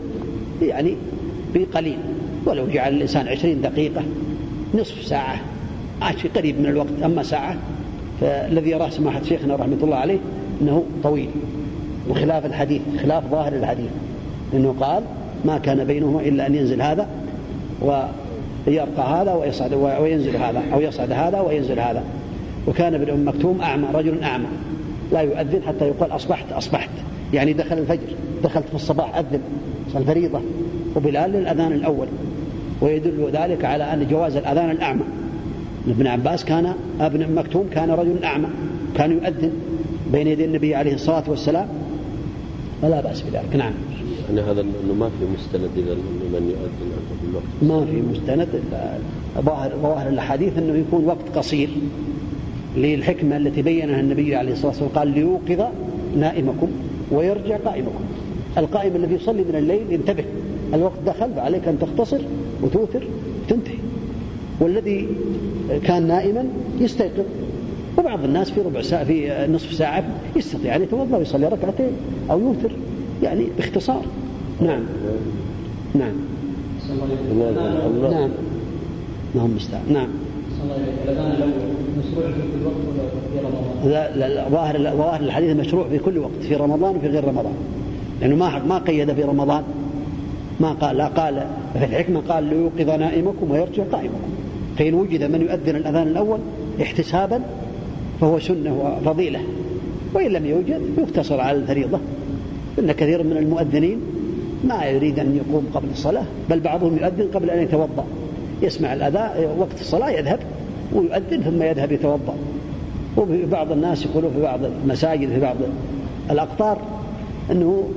Speaker 1: يعني بقليل. ولو جعل الإنسان عشرين دقيقة نصف ساعة. عشي قريب من الوقت أما ساعة فالذي يراه سماحة شيخنا رحمة الله عليه أنه طويل. وخلاف الحديث خلاف ظاهر الحديث إنه قال ما كان بينهما إلا أن ينزل هذا ويرقى هذا ويصعد وينزل هذا أو يصعد هذا وينزل هذا. وكان ابن أم مكتوم أعمى رجل أعمى. لا يؤذن حتى يقول أصبحت أصبحت. يعني دخل الفجر دخلت في الصباح أذن الفريضة وبلال للأذان الأول. ويدل ذلك على أن جواز الأذان الأعمى. ابن عباس كان ابن أم مكتوم كان رجل أعمى. كان يؤذن بين يدي النبي عليه الصلاة والسلام. فلا بأس بذلك. نعم.
Speaker 3: يعني هذا انه ما في مستند اذا لمن يؤذن في الوقت.
Speaker 1: ما في مستند ظاهر ظواهر الأحاديث إنه يكون وقت قصير للحكمة التي بينها النبي عليه الصلاة والسلام. قال ليوقظ نائمكم ويرجع قائمكم. القائم الذي يصلي من الليل ينتبه الوقت دخل عليك أن تختصر وتوتر وتنتهي. والذي كان نائما يستيقظ. وبعض الناس في ربع ساعة في نصف ساعة يستطيع أن يتوضأ ويصلي ركعتين أو يوتر. يعني باختصار. نعم. نعم. نعم. ما هم مستعان. نعم. لا لا ظاهر ظاهر الحديث مشروع في كل وقت في رمضان وفي غير رمضان. لأنه ما ما قيد في رمضان. ما قال لا قال في الحكمة قال ليوقظ نائمكم ويرجع قائمكم. فإن وجد من يؤذن الأذان الأول احتسابا فهو سنة وفضيلة. وإن لم يوجد يقتصر على الفريضة. إن كثير من المؤذنين ما يريد أن يقوم قبل الصلاة بل بعضهم يؤذن قبل أن يتوضأ. يسمع الأذان وقت الصلاة يذهب ويؤذن ثم يذهب يتوضأ. وبعض الناس يقولوا في بعض المساجد في بعض الأقطار أنه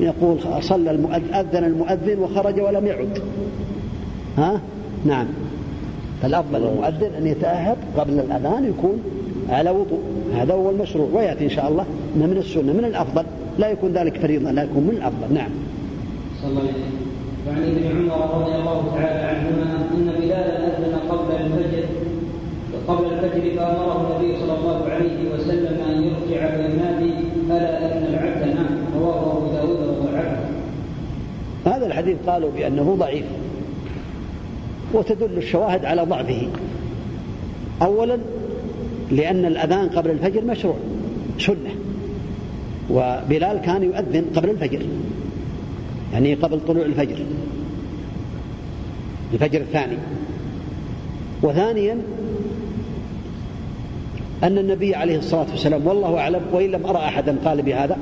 Speaker 1: يقول صلى المؤذن أذن المؤذن وخرج ولم يعد. ها؟ نعم. فالأفضل للمؤذن أن يتأهب قبل الأذان يكون على وضوء. هذا هو المشروع ويأتي إن شاء الله من السنة من الأفضل. لا يكون ذلك فريضة لا يكون من الأفضل نعم.
Speaker 2: صلى الله عليه وسلم. وعن ابن عمر رضي الله تعالى عنهما أن بلالا أذن قبل الفجر قبل الفجر فأمره النبي صلى الله عليه وسلم أن يرجع فينادي ألا إن العبد نام. رواه أبو داود وضعفه
Speaker 1: هذا الحديث قالوا بأنه ضعيف وتدل الشواهد على ضعفه. أولا لأن الأذان قبل الفجر مشروع سنة. وبلال كان يؤذن قبل الفجر. يعني قبل طلوع الفجر. الفجر الثاني. وثانيا أن النبي عليه الصلاة والسلام والله أعلم وإن لم أرى أحدا قال بهذا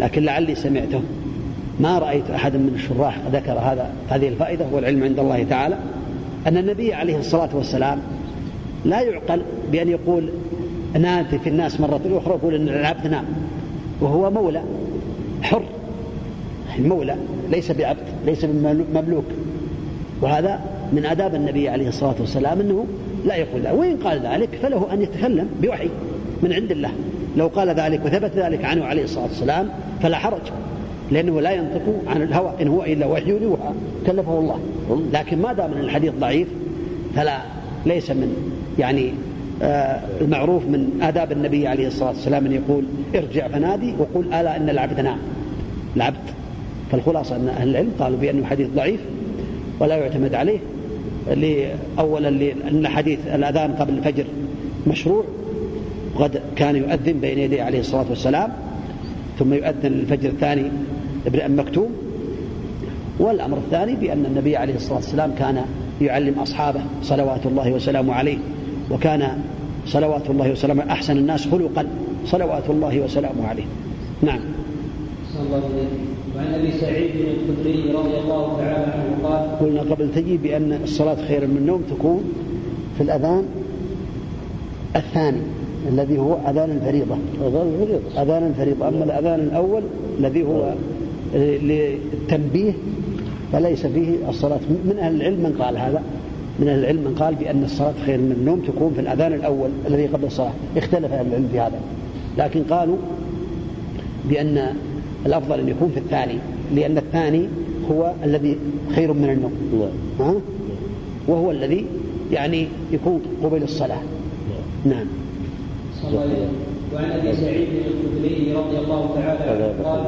Speaker 1: لكن لعلي سمعته. ما رأيت أحدا من الشراح ذكر هذا هذه الفائدة والعلم عند الله تعالى. أن النبي عليه الصلاة والسلام لا يعقل بأن يقول نادي في الناس مرة أخرى يقول أن العبد نام وهو مولى حر. مولى ليس بعبد ليس بمملوك. وهذا من آداب النبي عليه الصلاة والسلام أنه لا يقول ذلك. وإن قال ذلك فله أن يتكلم بوحي من عند الله. لو قال ذلك وثبت ذلك عنه عليه الصلاة والسلام فلا حرج لأنه لا ينطق عن الهوى. إن هو إلا وحي يوحى كلفه الله. لكن ما دام الحديث ضعيف فلا ليس من يعني المعروف من آداب النبي عليه الصلاة والسلام أن يقول ارجع فنادي وقل ألا إن العبد نام. العبد. فالخلاصة أن أهل العلم قالوا بأنه حديث ضعيف ولا يعتمد عليه. أولا لأن حديث الأذان قبل الفجر مشروع وقد كان يؤذن بين يديه عليه الصلاة والسلام ثم يؤذن الفجر الثاني ابن أم مكتوم والأمر الثاني بأن النبي عليه الصلاة والسلام كان يعلم أصحابه صلوات الله وسلامه عليه. وكان صلوات الله وسلامه أحسن الناس خلقا. صلوات الله وسلامه عليه. نعم.
Speaker 2: الله وعن أبي سعيد الخدري رضي الله تعالى عنه قال
Speaker 1: قلنا قبل تجي بان الصلاة خير من النوم تكون في الأذان الثاني الذي هو أذان الفريضة.
Speaker 3: أذان الفريضة.
Speaker 1: أذان الفريضة. أما الأذان الأول الذي هو للتنبيه فليس فيه الصلاة. من أهل العلم من قال هذا؟ من العلم من قال بأن الصلاة خير من النوم تكون في الأذان الأول الذي قبل الصلاة. اختلف أهل العلم في هذا. لكن قالوا بأن الأفضل أن يكون في الثاني لأن الثاني هو الذي خير من النوم. نعم. ها؟ وهو الذي يعني يكون قبل الصلاة. نعم,
Speaker 2: وعن أبي سعيد الخدري رضي الله تعالى عنه قال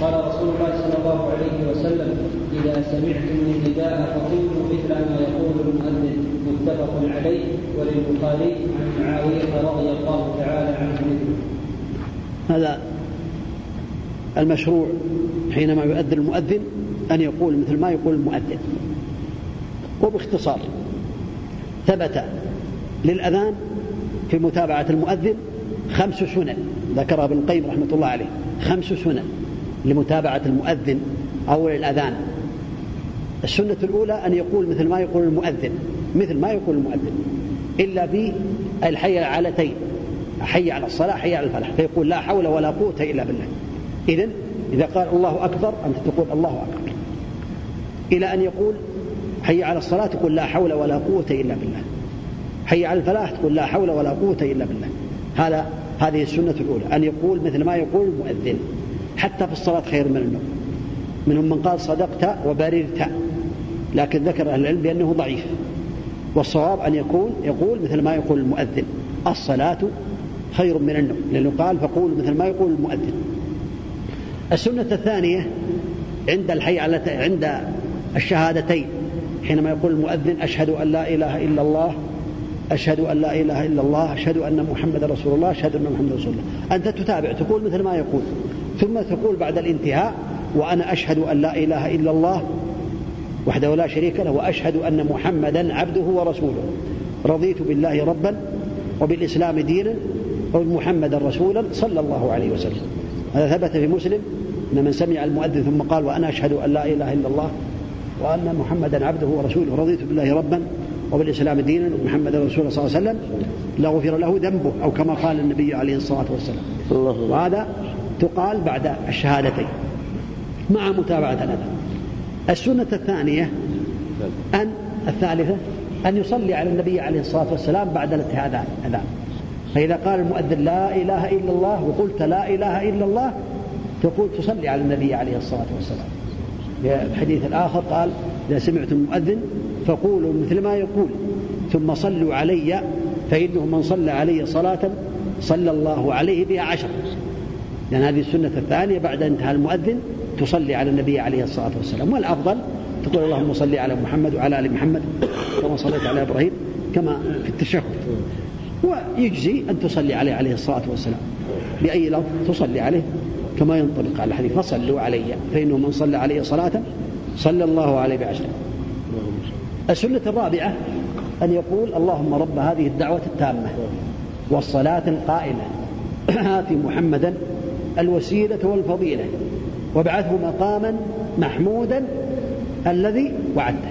Speaker 2: قال رسول الله صلى الله عليه وسلم إذا سمعتم النداء فقولوا مثل ما يقول المؤذن متفق عليه وللبخاري عن معاوية رضي الله تعالى عنه
Speaker 1: هذا المشروع حينما يؤذن المؤذن أن يقول مثل ما يقول المؤذن. وباختصار ثبت للأذان في متابعة المؤذن خمس سنن ذكرها ابن القيم رحمة الله عليه خمس سنن لمتابعة المؤذن أول الأذان السنة الأولى أن يقول مثل ما يقول المؤذن مثل ما يقول المؤذن إلا بالحي العالتين حي على الصلاة حي على الفلاح فيقول لا حول ولا قوة إلا بالله. إذن إذا قال الله أكبر أنت تقول الله أكبر. إلى أن يقول حي على الصلاة تقول لا حول ولا قوة إلا بالله. حي على الفلاح تقول لا حول ولا قوة إلا بالله. هذا هذه السنة الأولى أن يقول مثل ما يقول المؤذن. حتى في الصلاة خير من النوم منهم من قال صدقت وبررت. لكن ذكر أهل العلم بأنه ضعيف. والصواب أن يكون يقول مثل ما يقول المؤذن الصلاة خير من النوم. لأنه قال فقول مثل ما يقول المؤذن. السنة الثانية عند الحي على عند الشهادتين حينما يقول المؤذن أشهد أن لا إله إلا الله أشهد أن لا إله إلا الله أشهد أن محمد رسول الله أشهد أن محمد رسول الله. أنت تتابع تقول مثل ما يقول. ثم تقول بعد الانتهاء وأنا أشهد أن لا إله إلا الله وحده لا شريك له وأشهد أن محمدا عبده ورسوله. رضيت بالله ربا وبالإسلام دينا وبمحمدا رسولا صلى الله عليه وسلم. هذا ثبت في مسلم أن من سمع المؤذن ثم قال وأنا أشهد أن لا إله إلا الله وأن محمدا عبده ورسوله. رضيت بالله ربا وبالإسلام دينا ومحمدا رسول صلى الله عليه وسلم. لغفر له ذنبه أو كما قال النبي عليه الصلاة والسلام. وهذا تقال بعد الشهادتين مع متابعة الأذان السنة الثانية أن الثالثة أن يصلي على النبي عليه الصلاة والسلام بعد الأذان فإذا قال المؤذن لا إله إلا الله وقلت لا إله إلا الله تقول تصلي على النبي عليه الصلاة والسلام. في الحديث الآخر قال إذا سمعتم المؤذن فقولوا مثل ما يقول ثم صلوا علي فإنه من صلى علي صلاة صلى الله عليه بها عشر. لأن هذه السنة الثانية بعد انتهاء المؤذن تصلي على النبي عليه الصلاة والسلام. والأفضل تقول اللهم صل على محمد وعلى آل محمد كما صليت على إبراهيم كما في التشهد. ويجزي أن تصلي عليه عليه الصلاة والسلام. بأي لفظ تصلي عليه؟ كما ينطبق على الحديث. فصلوا علي. فإنه من صلى علي صلاة صلى الله عليه بعشر. السنة الرابعة أن يقول اللهم رب هذه الدعوة التامة والصلاة القائمة. آت محمدا الوسيلة والفضيلة وابعثه مقاما محمودا الذي وعدته.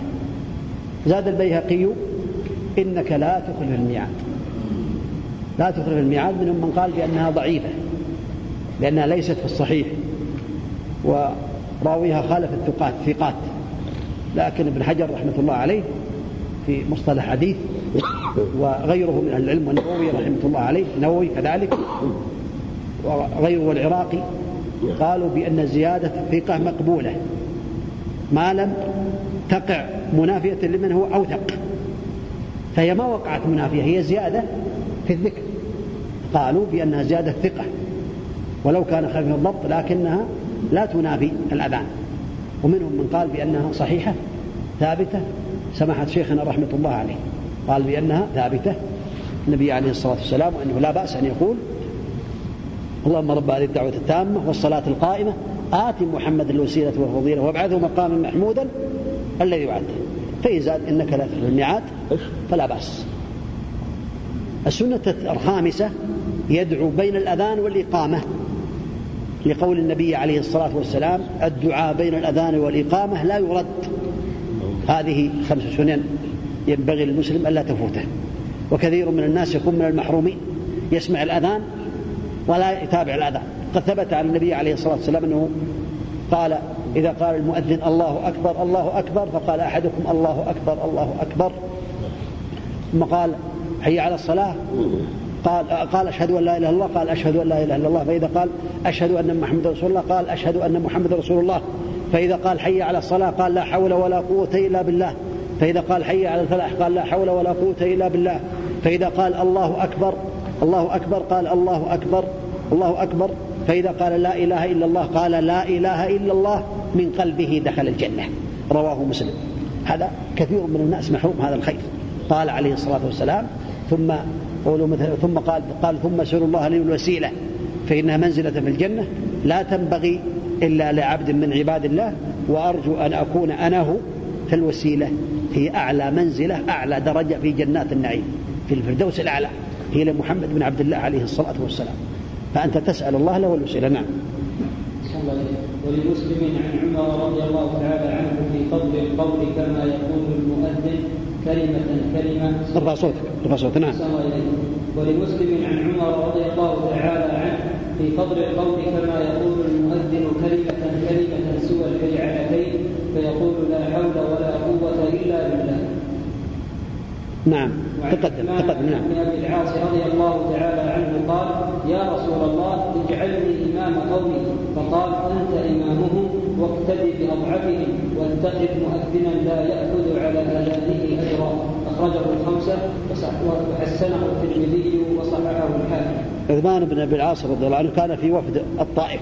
Speaker 1: زاد البيهقي إنك لا تخلف الميعاد. لا تخلف الميعاد منهم من قال بأنها ضعيفة لأنها ليست في الصحيح وراويها خالف الثقات ثقات. لكن ابن حجر رحمة الله عليه في مصطلح حديث وغيره من العلم والنووي رحمة الله عليه النووي كذلك وغيره والعراقي قالوا بأن زيادة الثقة مقبولة. ما لم تقع منافية لمن هو أوثق. فهي ما وقعت منافية هي زيادة في الذكر. قالوا بأنها زيادة ثقة ولو كان خفيف الضبط لكنها لا تنافي الأذان. ومنهم من قال بأنها صحيحة ثابتة. سمحت شيخنا رحمة الله عليه قال بأنها ثابتة. النبي عليه الصلاة والسلام وأنه لا بأس أن يقول اللهم رب هذه الدعوة التامة والصلاة القائمة. آت محمد الوسيلة والفضيلة وابعثه مقاما محمودا الذي وعدته. فإن زاد إنك لا تخلف الميعاد فلا بأس. السنة الخامسة يدعو بين الأذان والإقامة. لقول النبي عليه الصلاة والسلام الدعاء بين الأذان والإقامة لا يرد. هذه خمس سنن ينبغي للمسلم ألا تفوته. وكثير من الناس يكون من المحرومين. يسمع الأذان ولا يتابع الأذان قد ثبت عن النبي عليه الصلاة والسلام أنه قال إذا قال المؤذن الله أكبر الله أكبر فقال أحدكم الله أكبر الله أكبر. ثم قال حي على الصلاة؟ قال قال أشهد أن لا إله إلا الله قال أشهد أن لا إله إلا الله. فإذا قال أشهد أن محمد رسول الله قال أشهد أن محمد رسول الله. فإذا قال حي على الصلاة قال لا حول ولا قوة إلا بالله. فإذا قال حي على الفلاح قال لا حول ولا قوة إلا بالله. فإذا قال الله أكبر الله أكبر قال الله أكبر. الله أكبر فإذا قال لا إله إلا الله قال لا إله إلا الله من قلبه دخل الجنة. رواه مسلم. هذا كثير من الناس محروم هذا الخير. قال عليه الصلاة والسلام ثم قولوا مثل ثم قال قال ثم سألوا الله لي الوسيلة فإنها منزلة في الجنة. لا تنبغي إلا لعبد من عباد الله وأرجو أن أكون أنا هو في الوسيلة هي أعلى منزلة أعلى درجة في جنات النعيم في الفردوس الأعلى هي لمحمد بن عبد الله عليه الصلاة والسلام. فأنت تسأل الله له الوسيلة نعم.
Speaker 2: ولمسلم عن عمر رضي الله تعالى عنه في فضل القول كما يقول المؤذن كلمة كلمة.
Speaker 1: ارفع صوتك ارفع صوتك نعم.
Speaker 2: ولمسلم عن عمر رضي الله تعالى عنه في فضل القول كما يقول المؤذن كلمة كلمة سوى الفجعتين فيقول لا حول ولا قوة
Speaker 1: نعم. تقدم تقدم نعم.
Speaker 2: أبي العاص رضي الله تعالى عنه قال يا رسول الله اجعلني إمام قومي. فقال أنت إمامهم واقتدي بأضعفهم واتخذ مؤذنا لا يأخذ على اذانه أجرا. أخرجه الخمسة وحسنه الترمذي وصححه الحاكم.
Speaker 1: عثمان بن أبي العاص رضي الله عنه كان في وفد الطائف.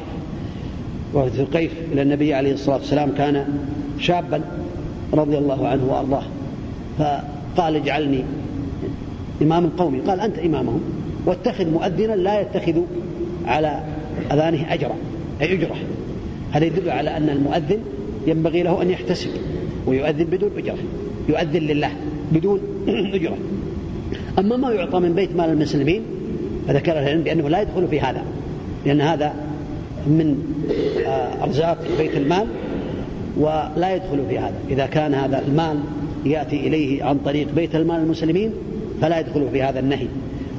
Speaker 1: وفد ثقيف إلى النبي عليه الصلاة والسلام كان شابا رضي الله عنه وأرضاه. فقال اجعلني إمام قومي. قال أنت إمامهم. واتخذ مؤذنا لا يتخذ على أذانه أجرا. أي أجرة. هذا يدل على أن المؤذن ينبغي له أن يحتسب. ويؤذن بدون أجرة. يؤذن لله بدون أجرة. أما ما يعطى من بيت مال المسلمين فذكر العلم بأنه لا يدخل في هذا. لأن هذا من آه، أرزاق بيت المال ولا يدخل في هذا. إذا كان هذا المال يأتي إليه عن طريق بيت المال المسلمين فلا يدخل في هذا النهي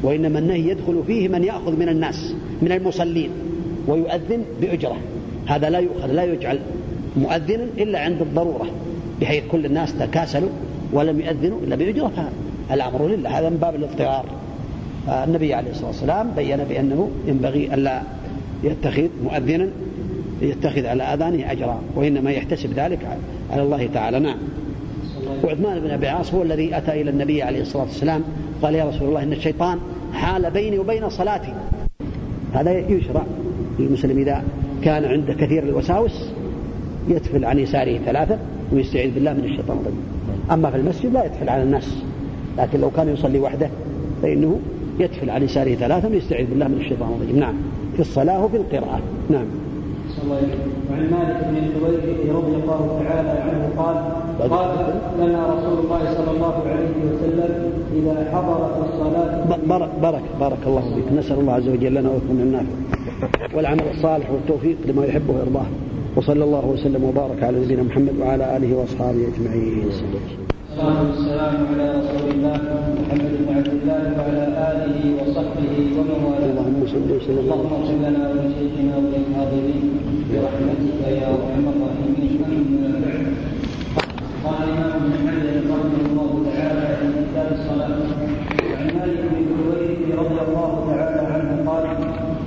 Speaker 1: وإنما النهي يدخل فيه من يأخذ من الناس من المصلين ويؤذن بأجرة. هذا لا يؤخذ لا يجعل مؤذنا إلا عند الضرورة بحيث كل الناس تكاسلوا ولم يؤذنوا إلا بأجرة الأمر لله. هذا من باب الاضطرار. النبي عليه الصلاة والسلام بين بأنه ينبغي ألا يتخذ مؤذنا يتخذ على آذانه أجرا وإنما يحتسب ذلك على الله تعالى. نعم. وعثمان بن أبي عاص هو الذي أتى إلى النبي عليه الصلاة والسلام. قال يا رسول الله إن الشيطان حال بيني وبين صلاتي. هذا يشرع للمسلم إذا كان عنده كثير الوساوس يتفل عن يساره ثلاثة ويستعيذ بالله من الشيطان الرجيم. أما في المسجد لا يتفل على الناس. لكن لو كان يصلي وحده فإنه يتفل عن يساره ثلاثة ويستعيذ بالله من الشيطان الرجيم. نعم. في الصلاة وفي القراءة. نعم.
Speaker 2: وعن مالك بن الحويرث رضي الله تعالى عنه قال قال لنا رسول الله صلى الله عليه وسلم اذا حضرت الصلاه
Speaker 1: بارك بارك بارك الله فيك. نسأل الله عز وجل لنا ولكم النافع والعمل الصالح والتوفيق لما يحبه ويرضاه. وصلى الله وسلم وبارك على نبينا محمد وعلى آله وأصحابه أجمعين.
Speaker 2: والصلاه والسلام على رسول الله محمد بن عبد الله وعلى آله وصحبه ومن والاه. اللهم صل وسلم. اللهم اغفر لنا ولشيخنا وللحاضرين. برحمتك يا أرحم الراحمين. اما بعد. قال الامام ابن حجر رحمه الله تعالى في كتاب الصلاة عن مالك بن الحويرث رضي الله تعالى عنه قال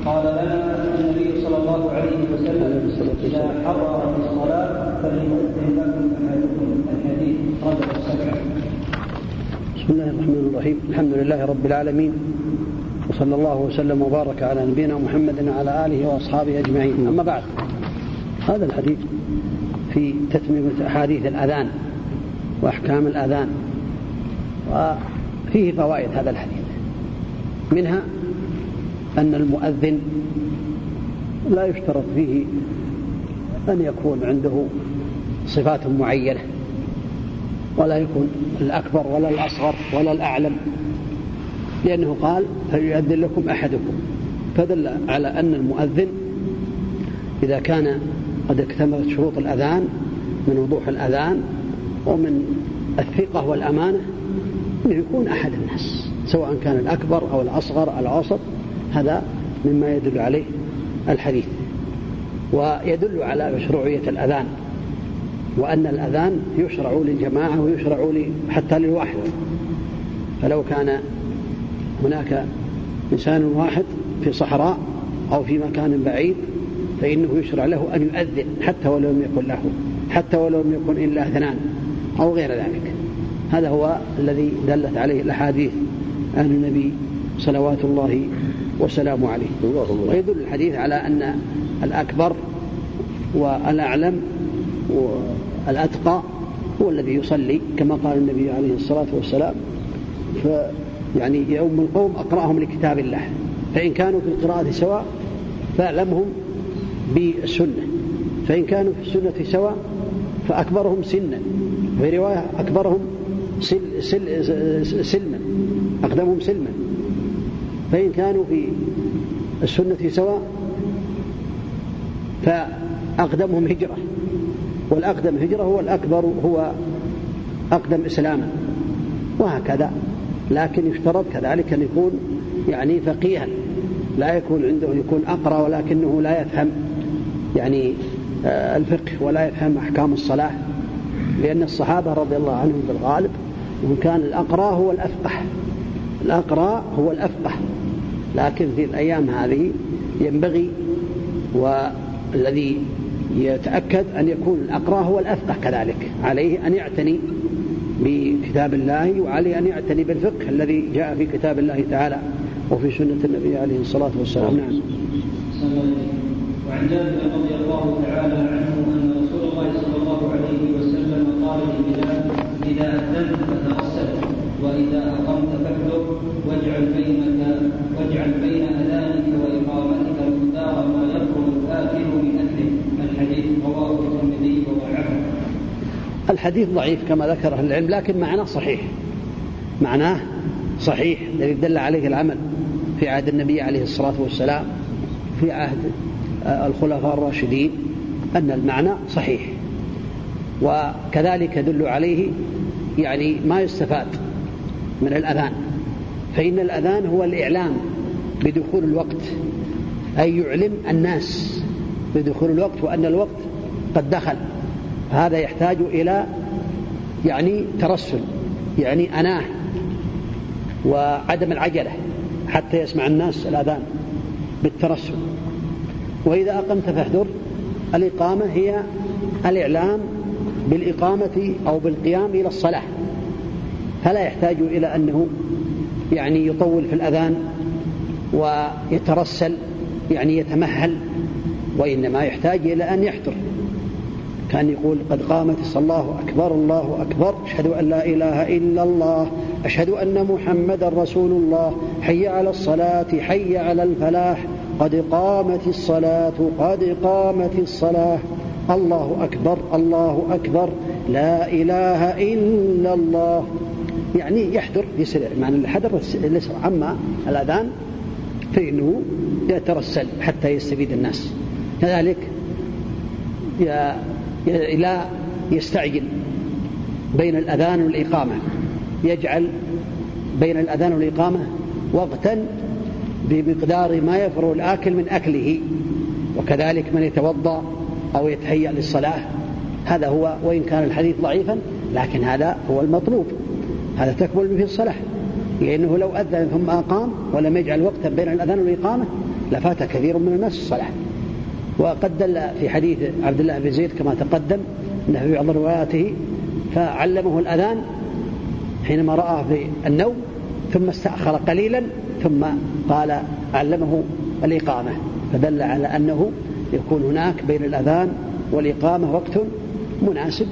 Speaker 2: قال لنا النبي صلى الله عليه وسلم إذا حضرت الصلاة فليؤذن لكم أحدكم الحديث. رجل السبعه
Speaker 1: بسم الله الرحمن الرحيم. الحمد لله رب العالمين. وصلى الله وسلم وبارك على نبينا محمد وعلى آله وأصحابه أجمعين. أما بعد هذا الحديث في تتميم أحاديث الأذان وأحكام الأذان وفيه فوائد هذا الحديث. منها أن المؤذن لا يشترط فيه أن يكون عنده صفات معينة ولا يكون الأكبر ولا الأصغر ولا الأعلم. لأنه قال فليؤذن لكم أحدكم. فدل على أن المؤذن إذا كان قد اكتملت شروط الأذان من وضوح الأذان ومن الثقة والأمانة أنه يكون أحد الناس سواء كان الأكبر أو الأصغر الأوسط هذا مما يدل عليه الحديث. ويدل على مشروعية الأذان وأن الأذان يشرع للجماعة ويشرع حتى للواحد. فلو كان هناك إنسان واحد في صحراء أو في مكان بعيد فإنه يشرع له أن يؤذن حتى ولو لم يكن له حتى ولو لم يكن إلا اثنان أو غير ذلك. هذا هو الذي دلت عليه الأحاديث عن النبي صلوات الله وسلامه عليه. ويدل الحديث على أن الأكبر والأعلم والأتقى هو الذي يصلي كما قال النبي عليه الصلاة والسلام. فيعني يؤم القوم أقرأهم لكتاب الله فإن كانوا في القراءة سواء فأعلمهم بالسنة فإن كانوا في السنة سواء فأكبرهم سنا في رواية أكبرهم سل سل سلما أقدمهم سلما فإن كانوا في السنة سواء فأقدمهم هجرة والأقدم هجرة هو الأكبر هو أقدم إسلاما وهكذا. لكن يشترط كذلك أن يكون يعني فقيها. لا يكون عنده يكون أقرأ ولكنه لا يفهم يعني آه، الفقه ولا يفهم أحكام الصلاة. لأن الصحابة رضي الله عنهم بالغالب وإن كان الأقرأ هو الأفقه. الأقرأ هو الأفقه. لكن في الأيام هذه ينبغي والذي يتأكد أن يكون الأقرأ هو الأفقه كذلك. عليه أن يعتني بكتاب الله وعليه أن يعتني بالفقه الذي جاء في كتاب الله تعالى وفي سنة النبي عليه الصلاة والسلام. نعم.
Speaker 2: وعن جابر رضي الله تعالى عنه أن رسول الله صلى الله عليه وسلم قال لبلال إذا أذنت فتغسل وإذا أقمت فاحذر واجعل بينك واجعل بين أذانك وإقامتك مقدار ما يخرج الآكل من أكله الحديث رواه الترمذي وضعفه
Speaker 1: الحديث ضعيف كما ذكر أهل العلم لكن معناه صحيح. معناه صحيح الذي دل عليه العمل في عهد النبي عليه الصلاة والسلام في عهد الخلفاء الراشدين أن المعنى صحيح. وكذلك يدل عليه يعني ما يستفاد من الأذان. فإن الأذان هو الإعلام بدخول الوقت أي يعلم الناس بدخول الوقت وأن الوقت قد دخل. هذا يحتاج إلى يعني ترسل يعني أناة وعدم العجلة حتى يسمع الناس الأذان بالترسل. وإذا أقمت فاحذر الإقامة هي الإعلام بالإقامة أو بالقيام إلى الصلاة. فلا يحتاج إلى أنه يعني يطول في الأذان ويترسل يعني يتمهل وإنما يحتاج إلى أن يحضر. كان يقول قد قامت الله أكبر الله أكبر. أشهد أن لا إله إلا الله. أشهد أن محمدا رسول الله. حي على الصلاة حي على الفلاح. قد قامت الصلاة قد قامت الصلاة. الله أكبر الله أكبر. لا إله إلا الله. يعني يحضر يسرع. معنى الحذر الإسراع أما الأذان فإنه يترسل حتى يستفيد الناس. كذلك لا يستعجل بين الأذان والإقامة. يجعل بين الأذان والإقامة وقتا بمقدار ما يفرغ الآكل من أكله وكذلك من يتوضأ أو يتهيأ للصلاة. هذا هو وإن كان الحديث ضعيفا لكن هذا هو المطلوب. هذا تكمل به الصلاة. لأنه لو أذن ثم أقام ولم يجعل وقتا بين الأذان والإقامة لفات كثير من الناس الصلاة. وقد دل في حديث عبد الله بن زيد كما تقدم أنه في بعض رواياته فعلمه الأذان حينما رآه في النوم ثم استأخر قليلا ثم قال علمه الإقامة فدل على أنه يكون هناك بين الأذان والإقامة وقت مناسب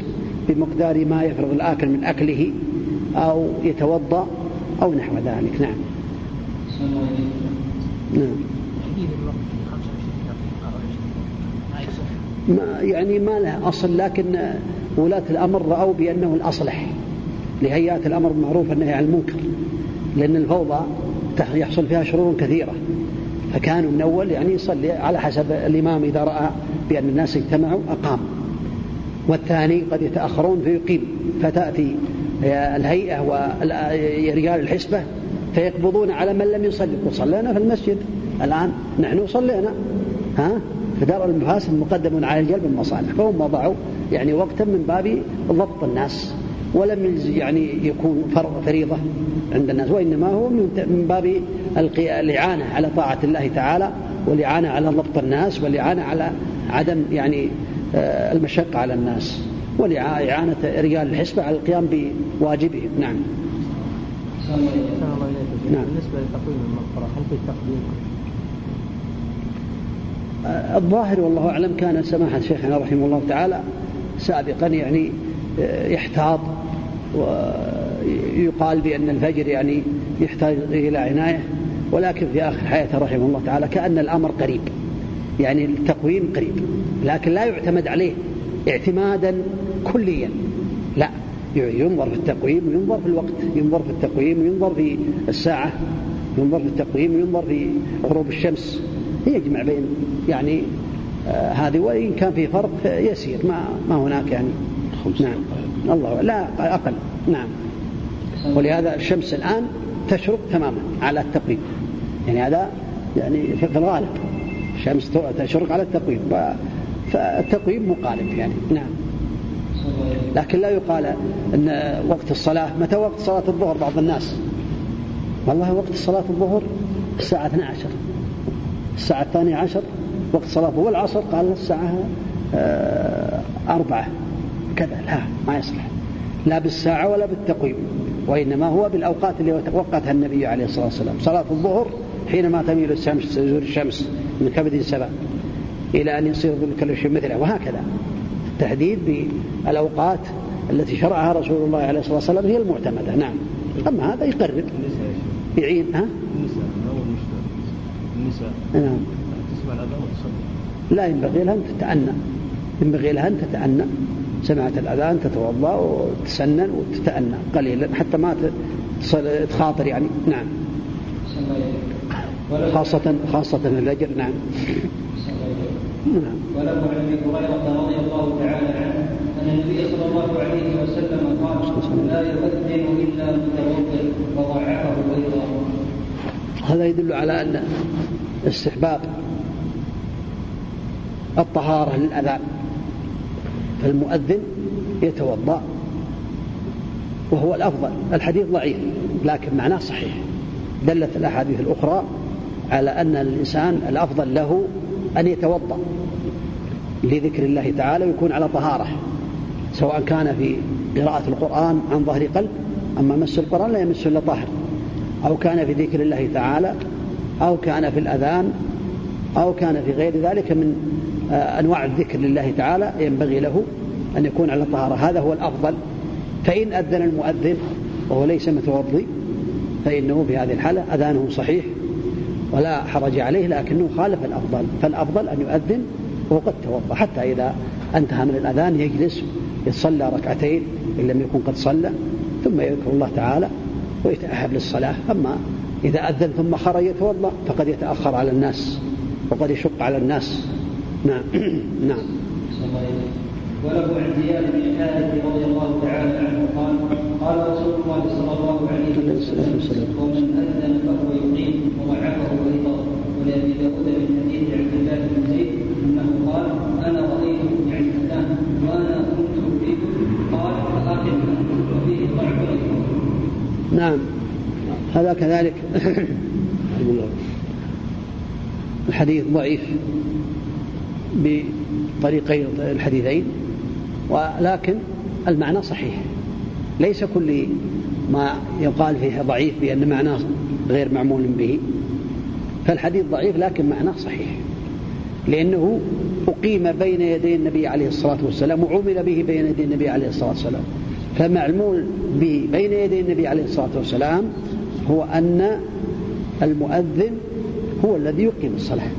Speaker 1: بمقدار ما يفرغ الآكل من أكله أو يتوضأ أو نحو ذلك. نعم. نعم. ما يعني ما له أصل لكن ولاة الأمر رأوا بأنه الأصلح. لهيئات الأمر بالمعروف والنهي عن المنكر لأن الفوضى يحصل فيها شرور كثيرة. فكانوا من أول يعني يصلي على حسب الإمام إذا رأى بأن الناس اجتمعوا أقام. والثاني قد يتأخرون فيقيم. فتأتي الهيئة ورجال الحسبة فيقبضون على من لم يصلي. وصلينا في المسجد. الآن نحن صلينا. ها؟ فدار المفاسد مقدم على الجلب المصالح. فهم وضعوا يعني وقتا من باب ضبط الناس ولم يعني يكون فريضة عند الناس وإنما هو من باب الإعانة على طاعة الله تعالى والإعانة على ضبط الناس والإعانة على عدم يعني آه، المشقة على الناس ولإعانة رجال الحسبة على القيام بواجبهم نعم.
Speaker 4: نعم. بالنسبة لتقويم المغفرة هل في تقديم؟
Speaker 1: الظاهر والله أعلم كان سماحة شيخنا رحمه الله تعالى سابقا يعني آه، يحتاط ويقال بأن الفجر يعني يحتاج إلى عناية ولكن في آخر حياته رحمه الله تعالى كأن الأمر قريب يعني التقويم قريب لكن لا يعتمد عليه اعتمادا كليا لا ينظر في التقويم وينظر في الوقت ينظر في التقويم وينظر في الساعة ينظر في التقويم ينظر في غروب الشمس يجمع بين يعني آه هذه وإن كان في فرق يسير ما ما هناك يعني. نعم. الله لا أقل. نعم. ولهذا الشمس الآن تشرق تماما على التقويم يعني هذا يعني في الغالب الشمس تشرق على التقويم فالتقويم مقارب يعني. نعم. لكن لا يقال إن وقت الصلاة متى وقت صلاة الظهر؟ بعض الناس. والله وقت صلاة الظهر الساعة 12 الساعة الثانية عشر وقت صلاه والعصر قال الساعة آه، أربعة. كذا. لا ما يصلح. لا بالساعة ولا بالتقويم وإنما هو بالأوقات اللي وقتها النبي عليه الصلاة والسلام. صلاة الظهر حينما تميل الشمس تزول الشمس من كبد سبا إلى أن يصير ظل شيء مثله وهكذا. التحديد بالأوقات التي شرعها رسول الله عليه الصلاة والسلام هي المعتمدة. نعم. أما هذا يقرب. يعين ها؟ النساء نعم. تسمع الأذان وتصلي لا ينبغي لها أن تتأنى. ينبغي لها أن تتأنى. سمعت الأذان تتوضأ وتسنن وتتأنى. قليلا حتى ما تخاطر يعني. نعم. خاصة خاصة الفجر نعم.
Speaker 2: نعم. وله عن أبي هريرة رضي الله تعالى عنه أن النبي صلى الله عليه وسلم قال لا يؤذن إلا متوضئ وضعفه أيضا
Speaker 1: هذا يدل على أن استحباب الطهارة للأذان. فالمؤذن يتوضأ وهو الأفضل. الحديث ضعيف لكن معناه صحيح. دلت الأحاديث الأخرى على أن الإنسان الأفضل له أن يتوضأ لذكر الله تعالى ويكون على طهارة سواء كان في قراءة القرآن عن ظهر قلب أما مس القرآن لا يمس إلا طاهر أو كان في ذكر الله تعالى أو كان في الأذان أو كان في غير ذلك من آه، أنواع الذكر لله تعالى ينبغي له أن يكون على طهارة هذا هو الأفضل. فإن أذن المؤذن وهو ليس متوضي فإنه في هذه الحالة أذانه صحيح ولا حرج عليه لكنه خالف الأفضل. فالأفضل أن يؤذن وهو قد توضأ حتى إذا انتهى من الأذان يجلس يصلى ركعتين إن لم يكن قد صلى ثم يذكر الله تعالى ويتأهب للصلاة. أما إذا أذن ثم خرج يتوضأ فقد يتأخر على الناس وقد يشق على الناس. نعم نعم.
Speaker 2: وله عن زياد بن حارث رضي الله تعالى عنه قال قال رسول الله صلى الله عليه وسلم ومن أذن فهو يقيم وضعفه أيضا ولابي داود من حديث عبد الله بن زيد أنه قال أنا رأيت يعني الاذان وأنا كنت اريد قال فاقم وفيه ضعف
Speaker 1: نعم. هذا كذلك. الحديث ضعيف بطريقي الحديثين ولكن المعنى صحيح. ليس كل ما يقال فيه ضعيف بأن معناه غير معمول به. فالحديث ضعيف لكن معناه صحيح. لأنه أقيم بين يدي النبي عليه الصلاة والسلام وعمل به بين يدي النبي عليه الصلاة والسلام. فمعمول به بين يدي النبي عليه الصلاة والسلام هو أن المؤذن هو الذي يقيم الصلاة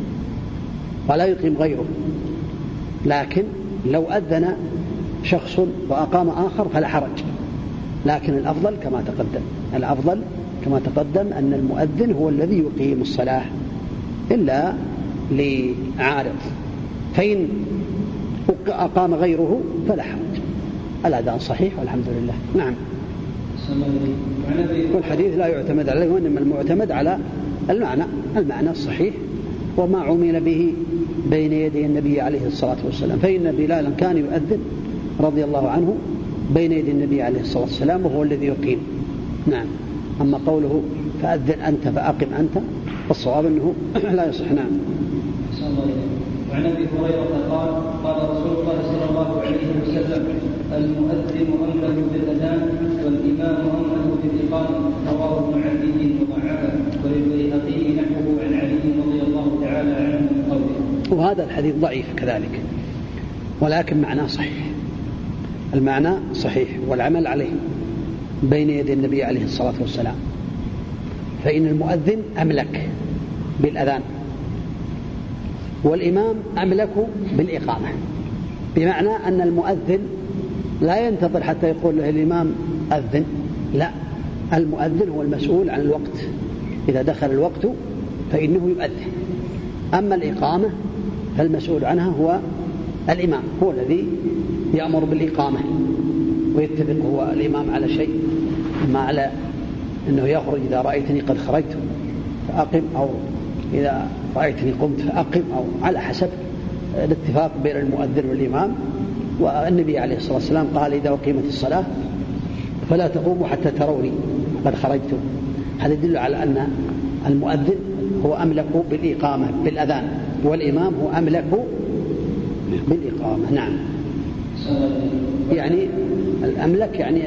Speaker 1: ولا يقيم غيره. لكن لو أذن شخص وأقام آخر فلا حرج. لكن الأفضل كما تقدم الأفضل كما تقدم أن المؤذن هو الذي يقيم الصلاة إلا لعارض. فإن أقام غيره فلا حرج. الأذان صحيح والحمد لله. نعم. والحديث لا يعتمد عليه وإنما المعتمد على المعنى المعنى الصحيح وما عمل به بين يدي النبي عليه الصلاة والسلام. فإن بلالا كان يؤذن رضي الله عنه بين يدي النبي عليه الصلاة والسلام وهو الذي يقيم. نعم. أما قوله فأذن أنت فأقم أنت فالصواب أنه لا يصح. نعم.
Speaker 2: وعن أبي هريرة قال قال رسول الله صلى الله عليه وسلم المؤذن أمله بالأذان بالاقامه رواه ابن عدي وضعفه وللبيهقي نحوه عن علي رضي الله تعالى عنه من قوله
Speaker 1: وهذا الحديث ضعيف كذلك ولكن معناه صحيح المعنى صحيح والعمل عليه بين يدي النبي عليه الصلاة والسلام فإن المؤذن أملك بالأذان والإمام أملك بالإقامة بمعنى أن المؤذن لا ينتظر حتى يقول له الإمام أذن. لا المؤذن هو المسؤول عن الوقت. إذا دخل الوقت فإنه يؤذن. أما الإقامة فالمسؤول عنها هو الإمام هو الذي يأمر بالإقامة ويتفق هو الإمام على شيء. إما على أنه يخرج إذا رأيتني قد خرجت فأقم أو إذا رأيتني قمت فأقم أو على حسب الاتفاق بين المؤذن والإمام. والنبي عليه الصلاة والسلام قال إذا أقيمت الصلاة فلا تقوموا حتى تروني قد خرجت هذا يدل على أن المؤذن هو أملك بالإقامة بالأذان والإمام هو أملك بالإقامة. نعم. يعني الأملك يعني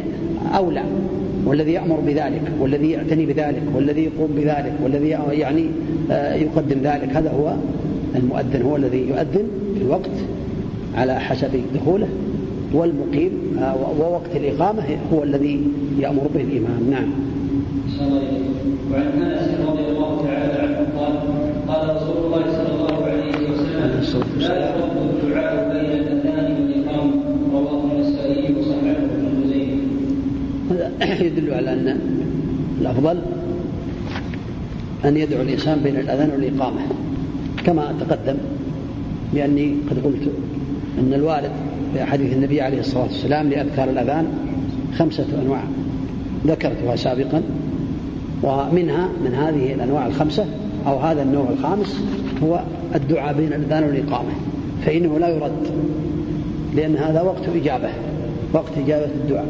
Speaker 1: أولى والذي يأمر بذلك والذي يعتني بذلك والذي يقوم بذلك والذي يعني آه، يقدم ذلك هذا هو المؤذن هو الذي يؤذن في الوقت على حسب دخوله والمقيم آه، ووقت الإقامة هو الذي يأمر به الإمام. نعم.
Speaker 2: وعن أنس رضي الله تعالى عنه قال قال رسول الله صلى الله عليه وسلم لا يرد الدعاء بين الأذان والإقامة. رواه النسائي وصححه ابن خزيمة.
Speaker 1: هذا يدل على أن الأفضل أن يدعو الإنسان بين الأذان والإقامة كما تقدم باني قد قلت أن الوارد في حديث النبي عليه الصلاة والسلام لأذكار الأذان خمسة أنواع. ذكرتها سابقا ومنها من هذه الأنواع الخمسة أو هذا النوع الخامس هو الدعاء بين الأذان والإقامة. فإنه لا يرد لأن هذا وقت إجابة وقت إجابة الدعاء.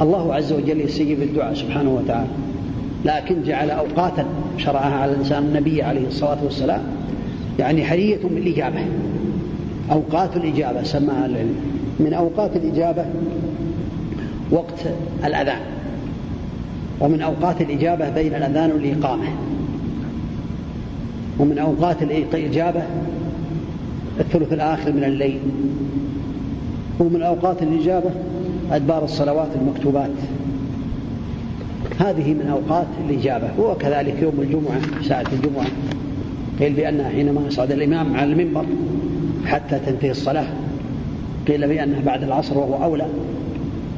Speaker 1: الله عز وجل يستجيب الدعاء سبحانه وتعالى. لكن جعل أوقاتا شرعها على الإنسان النبي عليه الصلاة والسلام يعني حرية بالإجابة. أوقات الإجابة سماها العلم. من أوقات الإجابة وقت الأذان. ومن أوقات الإجابة بين الأذان والإقامة. ومن أوقات الإجابة الثلث الآخر من الليل. ومن أوقات الإجابة أدبار الصلوات المكتوبات. هذه من أوقات الإجابة. وكذلك يوم الجمعة ساعة الجمعة. قيل بأنها حينما يصعد الإمام على المنبر حتى تنتهي الصلاة. قيل بأنها بعد العصر وهو أولى.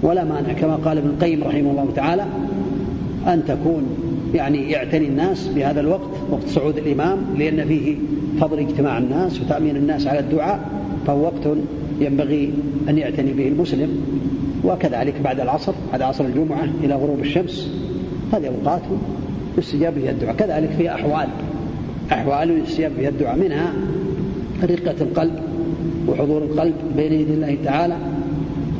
Speaker 1: ولا مانع كما قال ابن القيم رحمه الله تعالى أن تكون يعني يعتني الناس بهذا الوقت وقت صعود الإمام لأن فيه فضل اجتماع الناس وتأمين الناس على الدعاء فهو وقت ينبغي أن يعتني به المسلم. وكذلك بعد العصر بعد عصر الجمعة إلى غروب الشمس هذه أوقات يستجاب فيها الدعاء. كذلك في أحوال أحوال يستجاب فيها الدعاء منها رقة القلب وحضور القلب بين يدي الله تعالى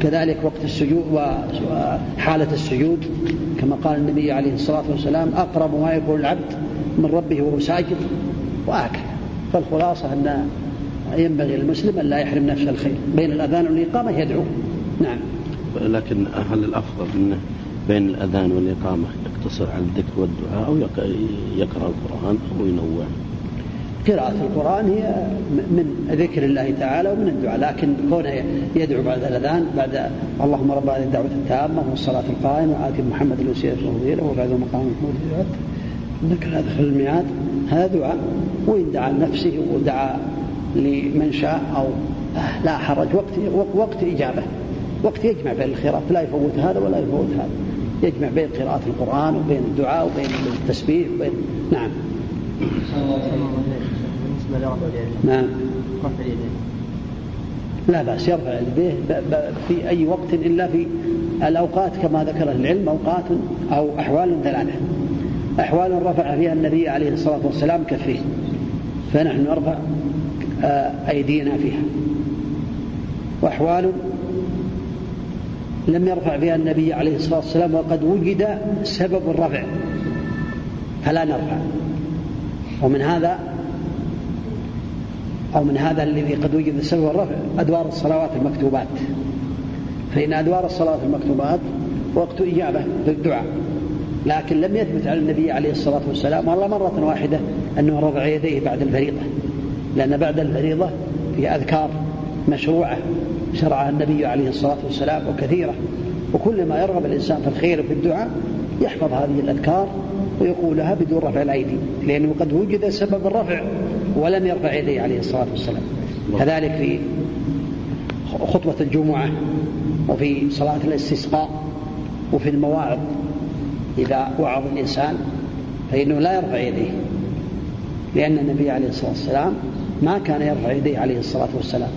Speaker 1: كذلك وقت السجود وحالة السجود. كما قال النبي عليه الصلاة والسلام أقرب ما يكون العبد من ربه وهو ساجد وهكذا فالخلاصة أن ينبغي للمسلم أن لا يحرم نفسه الخير. بين الأذان والإقامة يدعو. نعم.
Speaker 3: لكن هل الأفضل أنه بين الأذان والإقامة يقتصر على الذكر والدعاء أو يقرأ القرآن أو ينوع؟
Speaker 1: قراءة القرآن هي من ذكر الله تعالى ومن الدعاء لكن كونه يدعو بعد الأذان بعد اللهم رب هذه الدعوة التامة والصلاة القائمة وآتي محمد الوسيلة والفضيلة وبعد مقام محمود ذكر هذا في الميعاد. هذا دعاء وإن دعا لنفسه ودعا لمن شاء أو لا حرج وقت وقت إجابة. وقت يجمع بين الخيرات لا يفوت هذا ولا يفوت هذا. يجمع بين قراءة القرآن وبين الدعاء وبين التسبيح وبين نعم. بالنسبة لرفع اليدين نعم. رفع اليدين لا بأس يرفع يديه في أي وقت إلا في الأوقات كما ذكر العلم أوقات أو أحوال ثلاثة. أحوال رفع فيها النبي عليه الصلاة والسلام كفيه. فنحن نرفع آه، أيدينا فيها. وأحوال لم يرفع فيها النبي عليه الصلاة والسلام وقد وجد سبب الرفع فلا نرفع. ومن هذا أو من هذا الذي قد وجد السبب الرفع أدوار الصلوات المكتوبات. فإن أدوار الصلوات المكتوبات وقت إجابة للدعاء. لكن لم يثبت على النبي عليه الصلاة والسلام والله مرة واحدة أنه رفع يديه بعد الفريضة. لأن بعد الفريضة في أذكار مشروعة شرعها النبي عليه الصلاة والسلام وكثيرة. وكل ما يرغب الإنسان في الخير في الدعاء يحفظ هذه الأذكار ويقولها بدون رفع الأيدي لأنه قد وجد سبب الرفع ولم يرفع يديه عليه الصلاة والسلام. كذلك في خطبة الجمعة وفي صلاة الاستسقاء وفي المواعظ إذا وعظ الإنسان فإنه لا يرفع يديه لأن النبي عليه الصلاة والسلام ما كان يرفع يديه عليه الصلاة والسلام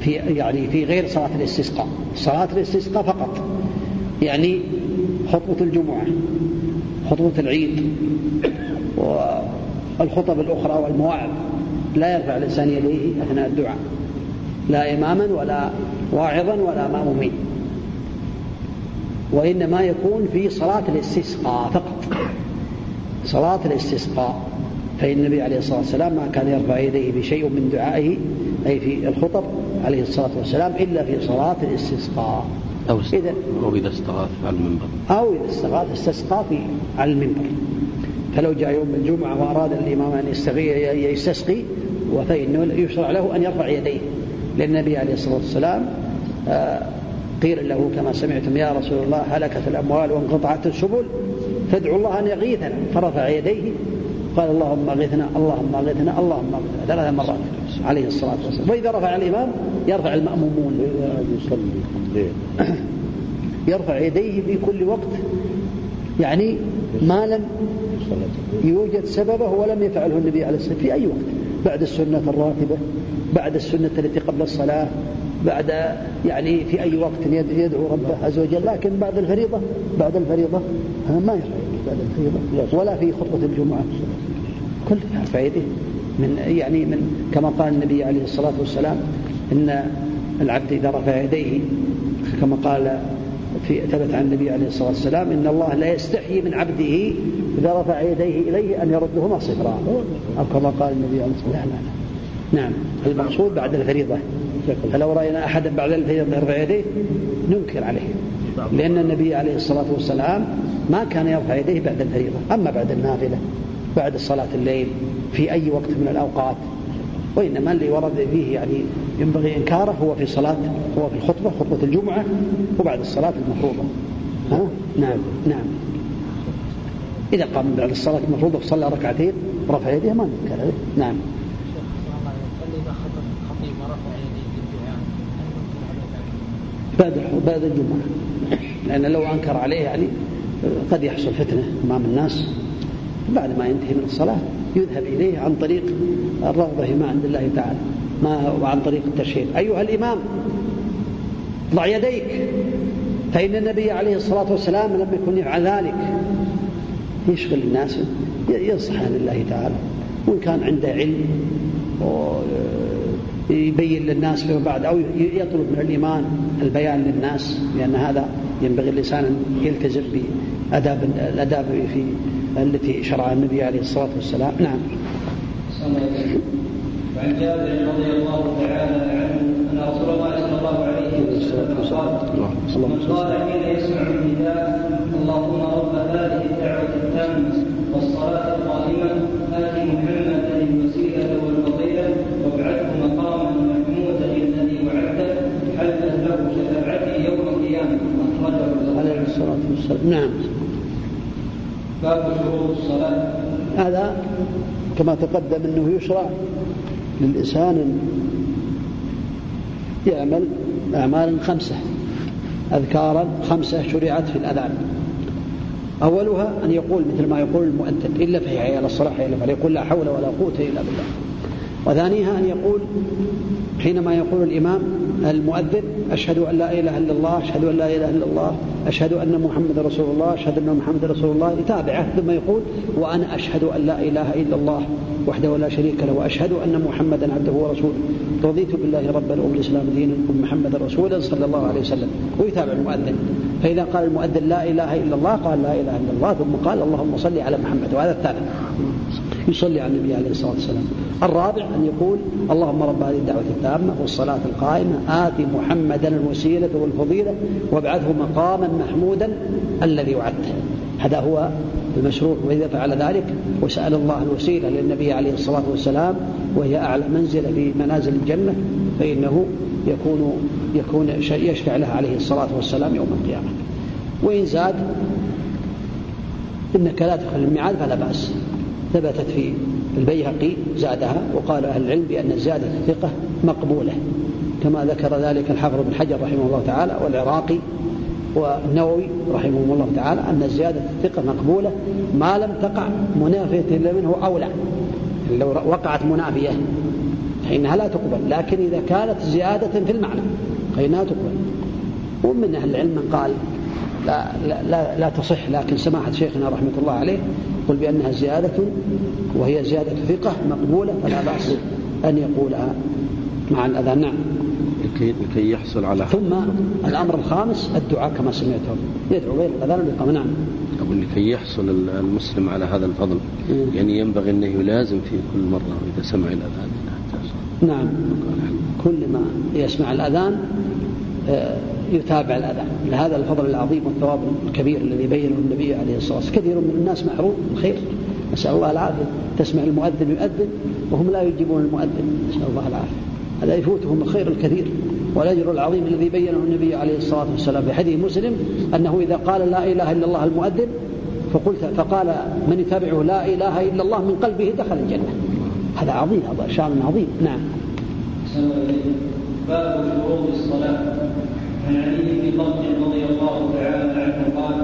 Speaker 1: في يعني في غير صلاة الاستسقاء. صلاة الاستسقاء فقط يعني خطبة الجمعة. خطبة العيد والخطب الأخرى والمواعظ. لا يرفع الإنسان يديه أثناء الدعاء. لا إماما ولا واعظا ولا مأمومين وإنما يكون في صلاة الاستسقاء فقط. صلاة الاستسقاء. فإن النبي عليه الصلاة والسلام ما كان يرفع يديه بشيء من دعائه أي في الخطب عليه الصلاة والسلام إلا في صلاة الاستسقاء.
Speaker 3: أو إذا أو إذا استغاث على المنبر.
Speaker 1: أو إذا استغاث استسقى في على المنبر. فلو جاء يوم الجمعة وأراد الإمام أن يستسقي فإنه يشرع له أن يرفع يديه. لأن النبي عليه الصلاة والسلام آه، قيل له كما سمعتم يا رسول الله هلكت الأموال وانقطعت السبل فادعوا الله أن يغيثنا. فرفع يديه قال اللهم اغثنا اللهم اغثنا اللهم اغثنا ثلاث مرات. عليه الصلاة والسلام. وإذا رفع الإمام يرفع المأمومون. يرفع يديه في كل وقت. يعني ما لم يوجد سببه ولم يفعله النبي عليه الصلاة في أي وقت. بعد السنة الراتبة بعد السنة التي قبل الصلاة بعد يعني في أي وقت يدعو ربه عز وجل. لكن بعد الفريضة بعد الفريضة ما يرفع بعد الفريضة. ولا في خطبة الجمعة. كل يرفع يده من يعني من كما قال النبي عليه الصلاة والسلام إن العبد إذا رفع يديه كما قال في ثبت عن النبي عليه الصلاة والسلام إن الله لا يستحيي من عبده إذا رفع يديه إليه أن يردهما صفرا. أو كما قال النبي عليه الصلاة والسلام. لا لا نعم. المقصود بعد الفريضة. فلو رأينا أحدا بعد الفريضة يرفع يديه ننكر عليه. لأن النبي عليه الصلاة والسلام ما كان يرفع يديه بعد الفريضة أما بعد النافلة. بعد صلاة الليل في أي وقت من الأوقات وإنما اللي ورد فيه يعني ينبغي إنكاره هو في صلاة هو في الخطبة خطبة الجمعة وبعد الصلاة المفروضة. ها؟ نعم نعم. إذا قام بعد الصلاة المفروضة وصلى ركعتين رفع يديه ما نذكر نعم. بعد بعد الجمعة. لأن لو أنكر عليه يعني قد يحصل فتنة أمام الناس. بعد ما ينتهي من الصلاة يذهب إليه عن طريق الرغبة فيما عند الله تعالى ما وعن طريق التشهير أيها الإمام ضع يديك فإن النبي عليه الصلاة والسلام لم يكن يفعل ذلك. يشغل الناس ينصح عن الله تعالى وإن كان عنده علم يبين للناس فيما بعد أو يطلب من الإمام البيان للناس لأن هذا ينبغي الإنسان أن يلتزم بأداب الأداب في التي شرعها النبي عليه الصلاة والسلام. نعم.
Speaker 2: وعن جابر رضي الله تعالى عنه أن رسول الله صلى الله عليه وسلم قال من قال حين يسمع النداء اللهم رب هذه الدعوة التامة والصلاة القائمه آت محمدا الوسيلة والفضيلة وابعثه مقاما محمودا الذي وعدته حلت له شفاعتي يوم القيامة. أخرجه
Speaker 1: عليه الصلاة والسلام. نعم.
Speaker 2: الصلاة.
Speaker 1: هذا كما تقدم أنه يشرع للإنسان أن يعمل أعمال خمسة. أذكارا خمسة شرعت في الأذان. أولها أن يقول مثل ما يقول المؤذن إلا في حي على الصلاة حي يقول لا حول ولا قوة إلا بالله. وثانيها أن يقول حينما يقول الإمام المؤذن أشهد أن لا إله إلا الله أشهد أن لا إله إلا الله أشهد أن محمد رسول الله أشهد أن محمد رسول الله يتابعه. ثم يقول وأنا أشهد أن لا إله إلا الله وحده لا شريك له وأشهد أن محمدا عبده ورسوله. رضيت بالله ربا وبالإسلام دينا وبمحمد رسولا صلى الله عليه وسلم. ويتابع المؤذن. فإذا قال المؤذن لا إله إلا الله قال لا إله إلا الله ثم قال اللهم صل على محمد وهذا الثالث يصلي على النبي عليه الصلاة والسلام. الرابع أن يقول اللهم رب هذه الدعوة التامة والصلاة القائمة. آت محمدا الوسيلة والفضيلة وابعثه مقاما محمودا الذي وعدته. هذا هو المشروع وإذا فعل ذلك وسأل الله الوسيلة للنبي عليه الصلاة والسلام وهي أعلى منزلة في منازل الجنة فإنه يكون يكون يشفع له عليه الصلاة والسلام يوم القيامة. وإن زاد إنك لا تدخل الميعاد فلا بأس. ثبتت في البيهقي زادها وقال أهل العلم بأن الزيادة الثقة مقبولة كما ذكر ذلك الحافظ بن حجر رحمه الله تعالى والعراقي والنووي رحمه الله تعالى أن زيادة الثقة مقبولة ما لم تقع منافية منه أولى لو وقعت منافية فإنها لا تقبل لكن إذا كانت زيادة في المعنى فإنها تقبل. ومن أهل العلم من قال لا, لا, لا, تصح. لكن سماحة شيخنا رحمة الله عليه يقول بأنها زيادة وهي زيادة ثقة مقبولة فلا بأس أن يقولها مع الأذان. نعم.
Speaker 3: لكي, لكي يحصل على
Speaker 1: ثم الأمر الخامس الدعاء كما سمعتم. يدعو غير الأذان والإقامة نعم.
Speaker 3: أقول لكي يحصل المسلم على هذا الفضل. مم. يعني ينبغي أنه يلازم في كل مرة إذا سمع الأذان.
Speaker 1: نعم. كل ما يسمع الأذان يتابع الأذان لهذا الفضل العظيم والثواب الكبير الذي بينه النبي عليه الصلاة والسلام. كثير من الناس محروم الخير. نسأل الله العافية. تسمع المؤذن يؤذن وهم لا يجيبون المؤذن. نسأل الله العافية. هذا يفوتهم الخير الكثير والأجر العظيم الذي بينه النبي عليه الصلاة والسلام. في حديث مسلم أنه إذا قال لا إله إلا الله المؤذن فقلت فقال من يتابعه لا إله إلا الله من قلبه دخل الجنة. هذا عظيم هذا شأن عظيم. نعم.
Speaker 2: باب شروط الصلاة. عن علي بن طلق رضي الله تعالى عنه قال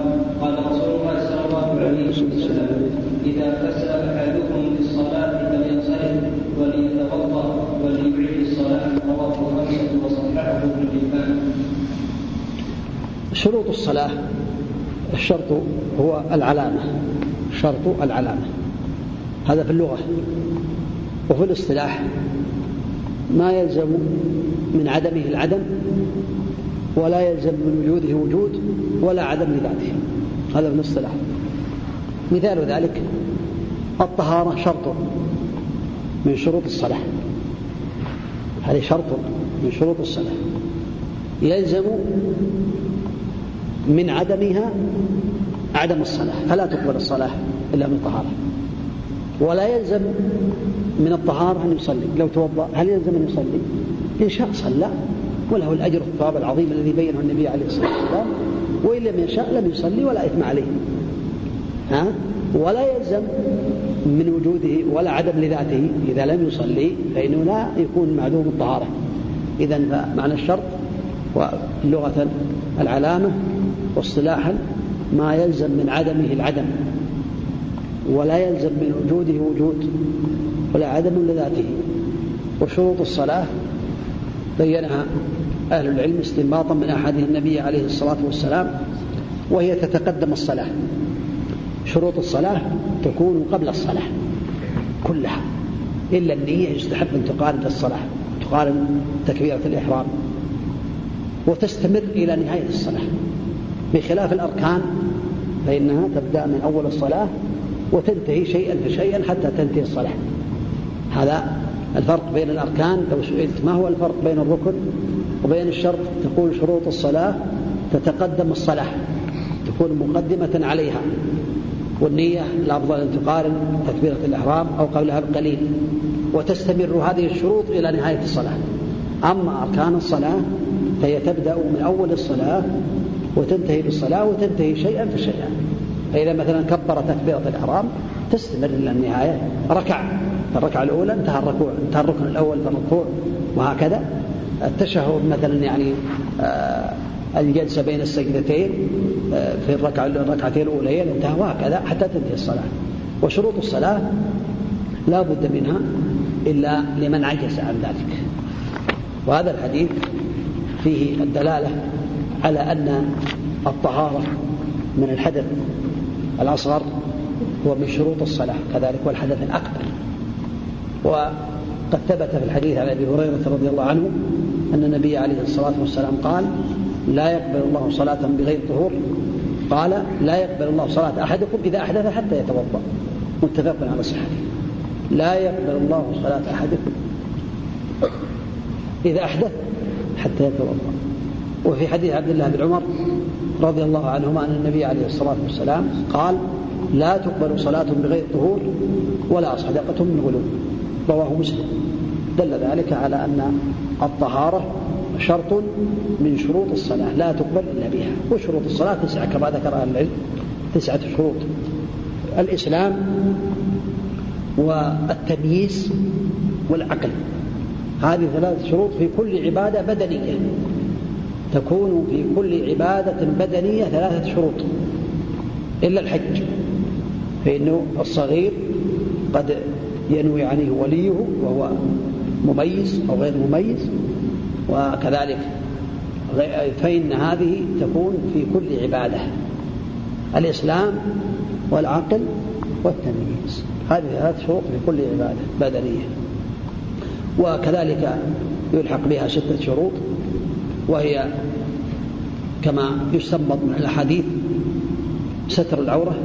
Speaker 2: قال رسول الله صلى الله عليه وسلم إذا فسى أحدكم في الصلاة فلينصرف وليتوضأ وليعيد الصلاة. رواه خمسة وصححه ابن حبان.
Speaker 1: شروط الصلاة. الشرط هو العلامة. شرط العلامة. هذا في اللغة. وفي الاصطلاح ما يلزم من عدمه العدم ولا يلزم من وجوده وجود ولا عدم لذاته. هذا في الاصطلاح مثال ذلك الطهارة شرط من شروط الصلاة. هذه شرط من شروط الصلاة. يلزم من عدمها عدم الصلاة. فلا تقبل الصلاة إلا من طهارة. ولا يلزم من الطهارة أن يصلي. لو توضأ هل يلزم أن يصلي؟ إن شاء صلى. وله الأجر والثواب العظيم الذي بينه النبي عليه الصلاة والسلام. وإن لم يشاء لم يصلي ولا إثم عليه. ها؟ ولا يلزم من وجوده ولا عدم لذاته. إذا لم يصلي فإنه لا يكون معدوم الطهارة. إذا معنى الشرط ولغة العلامة واصطلاحا ما يلزم من عدمه العدم. ولا يلزم من وجوده وجود ولا عدم لذاته. وشروط الصلاة بينها أهل العلم استنباطا من أحاديث النبي عليه الصلاة والسلام وهي تتقدم الصلاة. شروط الصلاة تكون قبل الصلاة كلها إلا النية يستحب أن تقارن الصلاة تقارن تكبيرة الإحرام وتستمر إلى نهاية الصلاة. بخلاف الأركان فإنها تبدأ من أول الصلاة وتنتهي شيئا فشيئا حتى تنتهي الصلاة. هذا الفرق بين الأركان لو سئلت ما هو الفرق بين الركن؟ وبين الشرط تقول شروط الصلاة تتقدم الصلاة تكون مقدمة عليها والنية الأفضل أن تقارن تكبيرة الإحرام أو قبلها بقليل وتستمر هذه الشروط إلى نهاية الصلاة. أما أركان الصلاة فهي تبدأ من أول الصلاة وتنتهي بالصلاة وتنتهي شيئا فشيئا. فإذا مثلا كبر تكبيرة الإحرام تستمر إلى النهاية ركع الركعة الأولى انتهى الركوع انتهى الركن الأول في الركوع وهكذا. التشهد مثلا يعني آه الجلسة بين السجدتين آه في الركعة الركعتين الأوليين انتهى وهكذا حتى تنتهي الصلاة. وشروط الصلاة لا بد منها إلا لمن عجز عن ذلك. وهذا الحديث فيه الدلالة على أن الطهارة من الحدث الأصغر هو من شروط الصلاة كذلك والحدث الأكبر. وقد ثبت في الحديث عن أبي هريرة رضي الله عنه أن النبي عليه الصلاة والسلام قال لا يقبل الله صلاة بغير طهور. قال لا يقبل الله صلاة أحدكم إذا أحدث حتى يتوضأ. متفق على صحته لا يقبل الله صلاة أحدكم إذا أحدث حتى يتوضأ. وفي حديث عبد الله بن عمر رضي الله عنهما أن النبي عليه الصلاة والسلام قال لا تقبل صلاة بغير طهور ولا صدقة من غلو. رواه مسلم. دل ذلك على أن الطهارة شرط من شروط الصلاة لا تقبل إلا بها. وشروط الصلاة تسعة كما ذكر أهل العلم تسعة شروط. الإسلام والتمييز والعقل. هذه ثلاث شروط في كل عبادة بدنية. تكون في كل عبادة بدنية ثلاثة شروط. إلا الحج فإنه الصغير قد ينوي عنه وليه وهو مميز أو غير مميز. وكذلك فإن هذه تكون في كل عبادة الإسلام والعقل والتمييز. هذه ثلاث شروط في كل عبادة بدنية. وكذلك يلحق بها ستة شروط وهي كما يستنبط من الأحاديث ستر العورة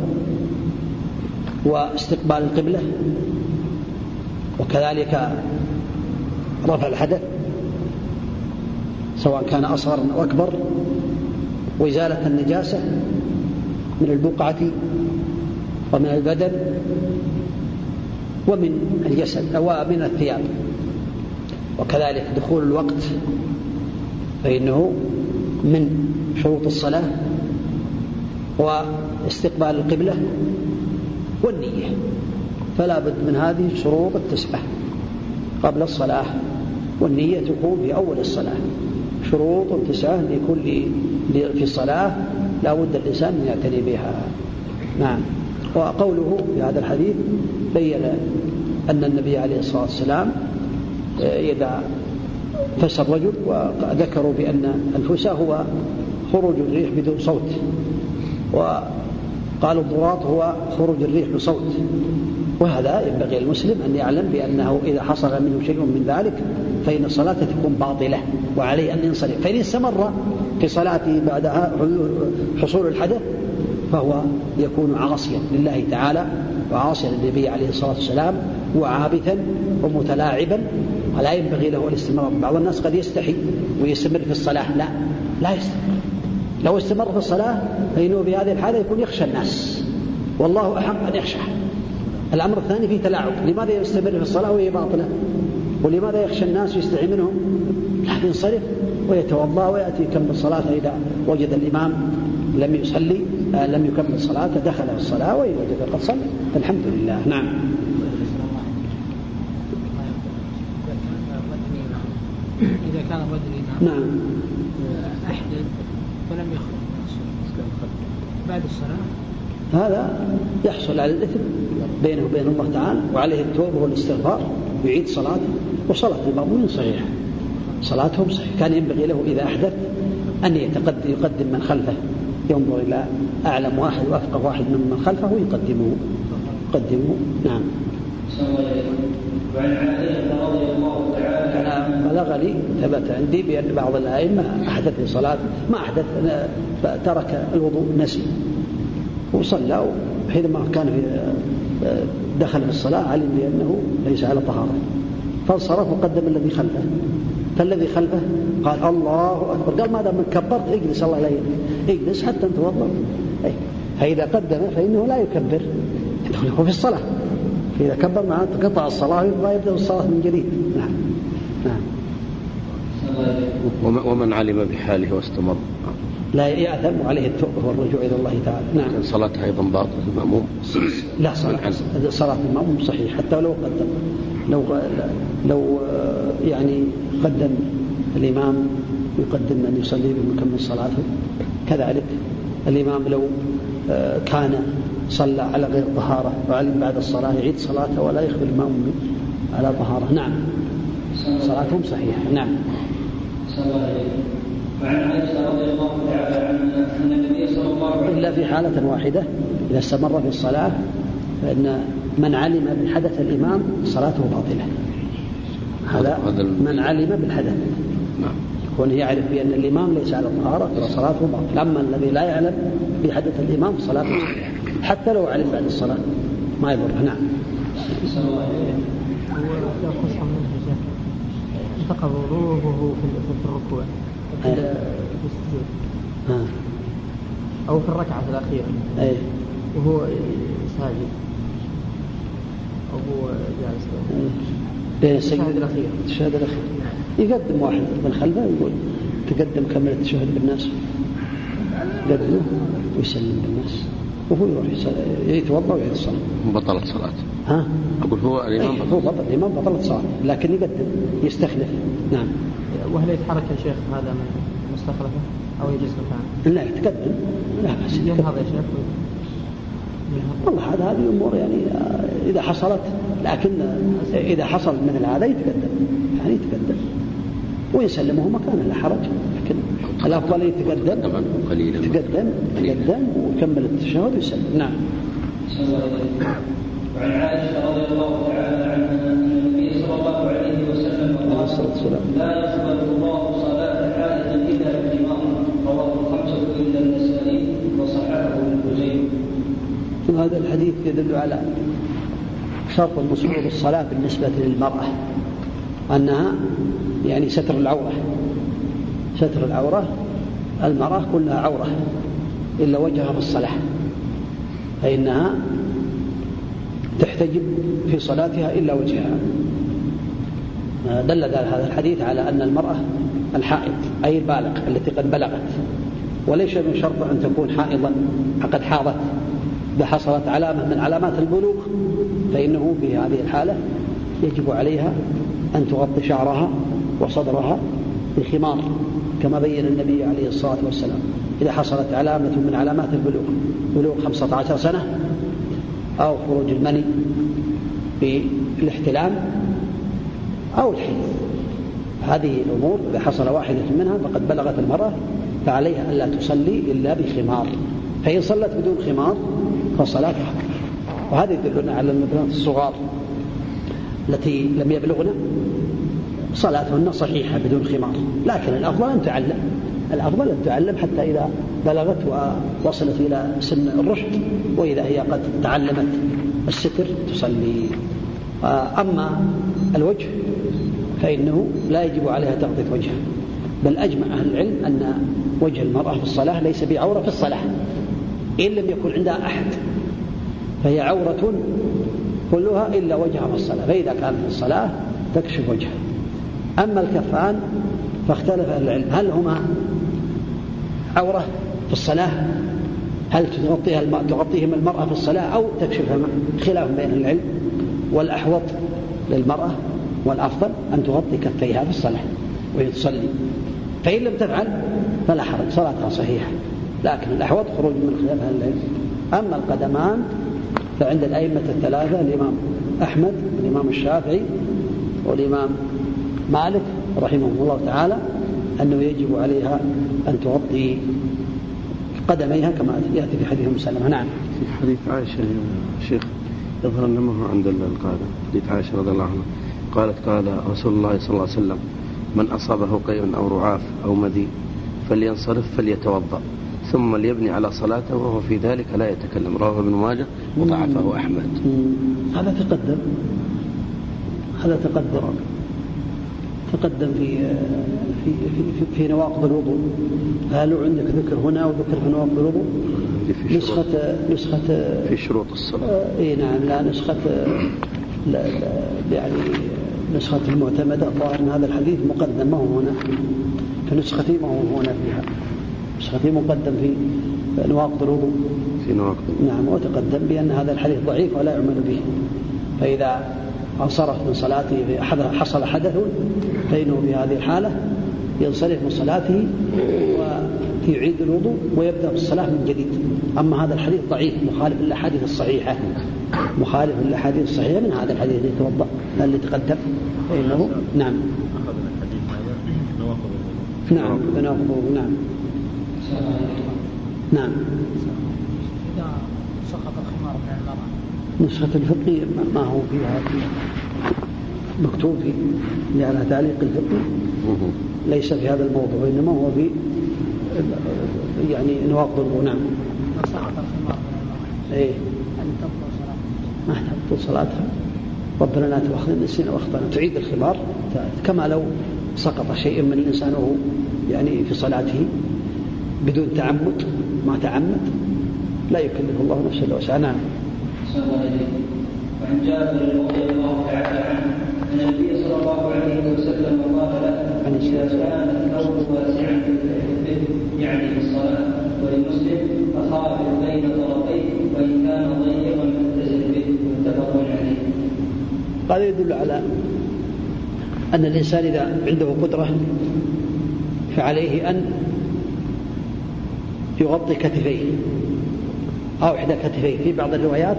Speaker 1: واستقبال القبلة وكذلك رفع الحدث سواء كان أصغر أو أكبر وإزالة النجاسة من البقعة ومن البدن ومن الجسد أو من الثياب. وكذلك دخول الوقت فإنه من شروط الصلاة واستقبال القبلة والنية. فلا بد من هذه الشروط التسعة قبل الصلاة والنية تكون في أول الصلاة. شروط تسعة لكل في الصلاة لا بد الإنسان أن يعتني بها. نعم. وقوله في هذا الحديث بين أن النبي عليه الصلاة والسلام إذا فسى الرجل وذكروا بأن الفسى هو خروج الريح بدون صوت. وقالوا الضراط هو خروج الريح بصوت. وهذا ينبغي المسلم أن يعلم بأنه إذا حصل منه شيء من ذلك فإن الصلاة تكون باطلة وعليه أن ينصرف. فإن استمر في صلاته بعد حصول الحدث فهو يكون عاصيا لله تعالى وعاصيا للنبي عليه الصلاة والسلام وعابثا ومتلاعبا. ولا ينبغي له الاستمرار. بعض الناس قد يستحي ويستمر في الصلاة. لا لا يستمر. لو استمر في الصلاة فإنه في هذه الحالة يكون يخشى الناس. والله أحق أن يخشى. الأمر الثاني فيه تلاعب. لماذا يستمر في الصلاة وهي باطلة؟ ولماذا يخشى الناس ويستحي منهم؟ لا ينصرف ويتوضأ ويأتي يكمل صلاته اذا وجد الإمام لم يصلي آه لم يكمل صلاته دخل في الصلاة وان وجد قد صلى. فالحمد لله. نعم.
Speaker 4: إذا كان إمام
Speaker 1: نعم.
Speaker 4: أحدث فلم يخرج. بعد الصلاة
Speaker 1: هذا يحصل على الإثم بينه وبين الله تعالى وعليه التوبة والاستغفار ويعيد صلاته وصلاة المأمومين صحيحة. صلاتهم صحيحة. كان ينبغي له إذا أحدث أن يتقدم يقدم من خلفه. ينظر إلى أعلم واحد وأفقه واحد من خلفه ويقدمه. يقدمه. نعم.
Speaker 2: وعن عائشة رضي الله تعالى
Speaker 1: أنا بلغني ثبت عندي بأن بعض الأئمة أحدث صلاة ما أحدث ترك الوضوء نسي وصلى حينما كان في دخل في الصلاة علم بأنه ليس على طهارة. فانصرف وقدم الذي خلفه. فالذي خلفه قال الله أكبر. قال ماذا من كبرت اجلس الله لا اجلس حتى توضأ. فإذا قدم فإنه لا يكبر. هو في الصلاة. فإذا كبر معناته قطع الصلاة ويبدأ الصلاة من جديد. نعم. نعم.
Speaker 3: ومن علم بحاله واستمر.
Speaker 1: لا يأثم عليه التوبة والرجوع إلى الله تعالى. نعم.
Speaker 3: كان صلاته أيضا باطلة المأموم
Speaker 1: لا صلاة صلاة المأموم صحيح. حتى لو قدم لو لو يعني قدم الإمام يقدم من يصلي بمكمل صلاته. كذلك الإمام لو كان صلى على غير طهارة وعلم بعد الصلاة يعيد صلاته ولا يخبر المأموم على طهارة. نعم. صلاتهم صحيحة. نعم.
Speaker 2: وعن عائشة رضي الله تعالى عنها أن النبي صلى الله عليه وسلم
Speaker 1: إلا في حالة واحدة إذا استمر في الصلاة فإن من علم بحدث الإمام صلاته باطلة. هذا من علم بالحدث.
Speaker 3: نعم.
Speaker 1: يعرف بأن الإمام ليس على طهارة فصلاته باطلة. أما الذي لا يعلم بحدث الإمام صلاته حتى لو علم بعد الصلاة ما يضره نعم.
Speaker 4: انتقض وضوءه في الركوع في السجود. أو في الركعة الأخيرة
Speaker 1: أي.
Speaker 4: وهو ساجد. أو هو جالس.
Speaker 1: بين
Speaker 4: التشهد
Speaker 1: السجد
Speaker 4: الأخير.
Speaker 1: التشهد الأخير. يقدم واحد من خلفه يقول تقدم كمل التشهد بالناس. يقدمه ويسلم بالناس. وهو يروح يتوضأ ويعيد الصلاه
Speaker 3: بطلت صلاته.
Speaker 1: ها؟
Speaker 3: أقول هو الإمام
Speaker 1: أي، هو
Speaker 3: بطل
Speaker 1: بطل الإمام بطلت صلاه لكن يقدم يستخلف. نعم.
Speaker 4: وهل يتحرك يا شيخ هذا من مستخلفة أو يجوز مكان
Speaker 1: لا يتقدم. لا بأس
Speaker 4: ينهض. يا شيخ؟ ينهض.
Speaker 1: والله هذا هذه امور يعني آه، إذا حصلت لكن آه، إذا حصل مثل هذا يتقدم. يعني يتقدم. ويسلمه مكانه لا حرج. لكن الافضل يتقدم
Speaker 3: طبعا قليلا.
Speaker 1: يتقدم يتقدم ويكمل التشهد ويسلم. نعم.
Speaker 2: وعن عائشة رضي الله تعالى عنها أن النبي صلى الله عليه وسلم
Speaker 1: عليه
Speaker 2: قال
Speaker 1: الصلاة والسلام.
Speaker 2: لا يقبل الله صلاة حائض إلا بإمام رواه الخمسة إلا النسائي وصححه ابن خزيمة.
Speaker 1: وهذا الحديث يدل على شرط شروط الصلاة بالنسبة للمرأة أنها يعني ستر العورة. ستر العورة المرأة كلها عورة إلا وجهها في الصلاة. فإنها تحتجب في صلاتها إلا وجهها. دل هذا الحديث على أن المرأة الحائض أي البالغ التي قد بلغت. وليس من شرط أن تكون حائضا قد حاضت. إذا حصلت علامة من علامات البلوغ فإنه في هذه الحالة يجب عليها أن تغطي شعرها وصدرها بخمار. كما بين النبي عليه الصلاة والسلام. إذا حصلت علامة من علامات البلوغ. بلوغ 15 سنة أو خروج المني بالاحتلام أو الحيض هذه الأمور إذا حصل واحدة منها فقد بلغت المرأة فعليها ألا تصلي إلا بخمار. فإن صلت بدون خمار فصلاتها وهذا يدلنا على البنات الصغار التي لم يبلغن صلاتهن صحيحة بدون خمار. لكن الأفضل أن تعلم. الأفضل أن تعلم حتى إذا بلغت ووصلت إلى سن الرشد وإذا هي قد تعلمت الستر تصلي. أما الوجه فإنه لا يجب عليها تغطية وجهها. بل أجمع أهل العلم أن وجه المرأة في الصلاة ليس بعورة في الصلاة. إن لم يكن عندها أحد فهي عورة كلها إلا وجهها في الصلاة. فإذا كانت في الصلاة تكشف وجهها. أما الكفان فاختلف أهل العلم. هل هما عورة في الصلاة؟ هل تغطيها الم... تغطيهم المرأة في الصلاة أو تكشفهما خلاف بين العلم؟ والأحوط للمرأة والأفضل أن تغطي كفيها في الصلاة وهي تصلي. فإن لم تفعل فلا حرج صلاتها صحيحة. لكن الأحوط خروج من خلاف أهل العلم. أما القدمان فعند الأئمة الثلاثة الإمام أحمد والإمام الشافعي والإمام مالك رحمه الله تعالى أنه يجب عليها أن تغطي قدميها كما يأتي في حديث مسلمة نعم.
Speaker 3: في حديث عائشة يا شيخ يظهر أنه ما هو عند القاعدة حديث عائشة رضي الله عنها. قالت قال رسول الله صلى الله عليه وسلم من أصابه قيء أو رعاف أو مدي فلينصرف فليتوضأ ثم ليبني على صلاته وهو في ذلك لا يتكلم. رواه ابن ماجه وضعفه أحمد.
Speaker 1: هذا تقدم. هذا تقدم. تقدم في في في, في نواقض الوضوء. هل عندك ذكر هنا وذكر في نواقض الوضوء؟
Speaker 3: في
Speaker 1: نسخة نسخة
Speaker 3: في شروط الصلاة.
Speaker 1: آه، إي نعم لا نسخة لا لا يعني نسخة المعتمدة. الظاهر ان هذا الحديث مقدم ما هو هنا؟ في نسختي ما هو هنا فيها. نسختي مقدم في نواقض الوضوء.
Speaker 3: في نواقض
Speaker 1: نعم وتقدم بأن هذا الحديث ضعيف ولا يعمل به. فإذا انصرف من صلاته حدث- حصل حدث فإنه في هذه الحالة ينصرف من صلاته ويعيد الوضوء ويبدأ بالصلاة من جديد. أما هذا الحديث ضعيف مخالف للأحاديث الصحيحة. مخالف للأحاديث الصحيحة من هذا الحديث اللي يتوضأ اللي تقدم فإنه نعم. نعم نعم. نعم
Speaker 4: إذا سقط الخمار من المرأة
Speaker 1: نسخة الفقه ما هو فيها مكتوب في على تعليق الفقه.
Speaker 3: مه.
Speaker 1: ليس في هذا الموضوع وإنما هو في يعني نواقض الوضوء نعم. إيه.
Speaker 4: صلاة.
Speaker 1: ما تبطل صلاتها. ربنا لا تؤاخذنا نسينا وأخطأنا. تعيد الخمار. كما لو سقط شيء من الإنسان وهو يعني في صلاته بدون تعمد ما تعمد لا يكلف الله نفسا إلا وسعها. نعم.
Speaker 2: عليه وسلم. وعن جابر رضي الله تعالى عنه أن النبي صلى الله عليه وسلم قال له
Speaker 1: السلام.
Speaker 2: كان الثوب واسعا في يعني في الصلاة ولمسلم فخالف بين طرفيه وإن كان ضيقا فاتزل به متفق عليه.
Speaker 1: هذا يدل على أن الإنسان إذا عنده قدرة فعليه أن يغطي كتفيه أو إحدى كتفيه في بعض الروايات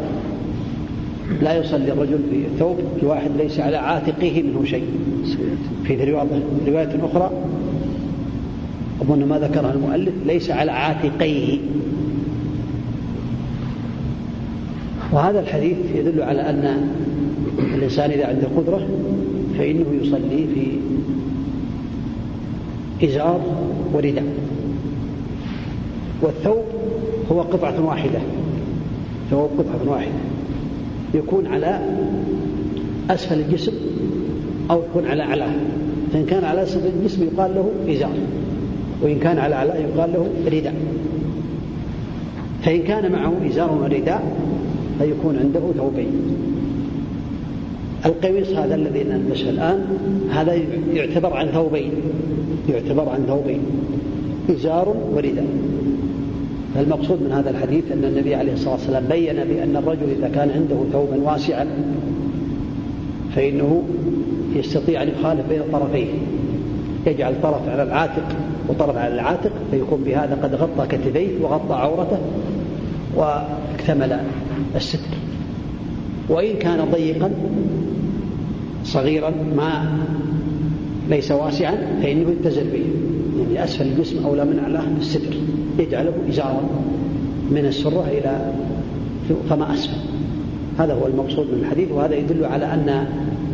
Speaker 1: لا يصلي الرجل في ثوب الواحد ليس على عاتقه منه شيء. في رواية أخرى أظن ما ذكرها المؤلف ليس على عاتقيه. وهذا الحديث يدل على أن الإنسان إذا عنده قدرة فإنه يصلي في إزار ورداء. والثوب هو قطعة واحدة. ثوب قطعة واحدة. يكون على أسفل الجسم أو يكون على أعلاه فإن كان على أسفل الجسم يقال له إزار. وإن كان على أعلاه يقال له رداء فإن كان معه إزار ورداء فيكون عنده ثوبين. القميص هذا الذي نلبسه الآن هذا يعتبر عن ثوبين. يعتبر عن ثوبين. إزار ورداء فالمقصود من هذا الحديث أن النبي عليه الصلاة والسلام بين بأن الرجل إذا كان عنده ثوبا واسعا فإنه يستطيع أن يخالف بين طرفيه يجعل طرف على العاتق وطرف على العاتق فيكون بهذا قد غطى كتفيه وغطى عورته واكتمل الستر. وإن كان ضيقا صغيرا ما ليس واسعا فإنه يتزل به. يعني أسفل الجسم أولى من أعلاه بالستر يجعله إزارا من السرة إلى فما أسفل. هذا هو المقصود من الحديث وهذا يدل على أن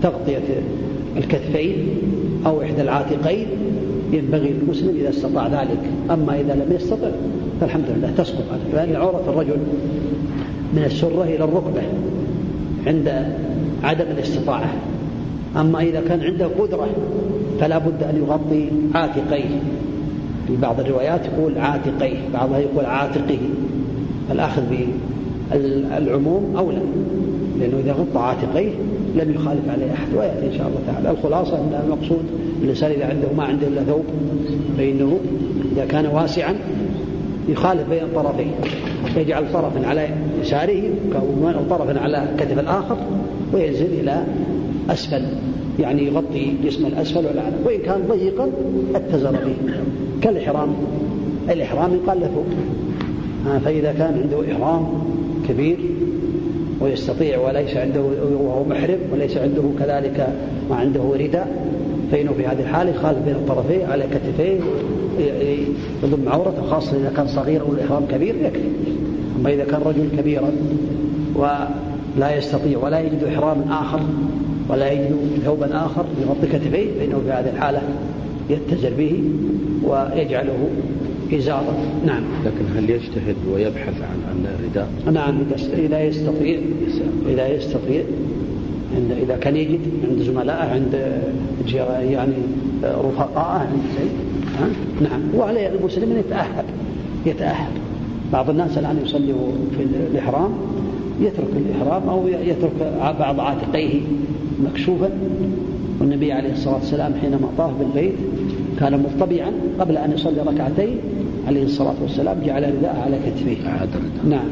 Speaker 1: تغطية الكتفين أو إحدى العاتقين ينبغي للمسلم إذا استطاع ذلك. أما إذا لم يستطع فالحمد لله تسقط عليه لأن عورة الرجل من السرة إلى الركبة عند عدم الاستطاعة. أما إذا كان عنده قدرة فلا بد أن يغطي عاتقيه. في بعض الروايات يقول عاتقيه بعضها يقول عاتقه. الأخذ بالعموم أولى لأنه إذا غطى عاتقيه لم يخالف عليه أحد. ويأتي إن شاء الله تعالى. الخلاصة أن المقصود الإنسان إذا عنده ما عنده إلا ثوب فإنه إذا كان واسعا يخالف بين الطرفين يجعل طرفا على يساره وطرفا على كتف الآخر وينزل إلى أسفل يعني يغطي جسم الأسفل والأعلى وإن كان ضيقا اتزر به. كالإحرام الإحرام يقال له فإذا كان عنده إحرام كبير ويستطيع وليس عنده وهو محرم وليس عنده كذلك ما عنده رداء فإنه في هذه الحالة يخالف بين الطرفين على كتفيه يضم عورته خاصة إذا كان صغير أو الإحرام كبير يكفي. أما إذا كان رجل كبيرا ولا يستطيع ولا يجد إحرام آخر ولا يجد ثوبا آخر يغطي كتفيه فإنه في هذه الحالة يتزر به ويجعله إزارا نعم.
Speaker 3: لكن هل يجتهد ويبحث عن عن الرداء؟
Speaker 1: نعم. إذا يستطيع إذا يستطيع. عند إذا كان يجد عند زملائه عند يعني رفقائه عند شيء نعم. وعليه المسلم أن يتأهب يتأهب بعض الناس الآن يصلي في الإحرام يترك الإحرام أو يترك بعض عاتقيه. مكشوفا والنبي عليه الصلاة والسلام حينما طاف بالبيت كان مرتبعا قبل أن يصلي ركعتين عليه الصلاة والسلام جعل رداء على كتفيه. نعم.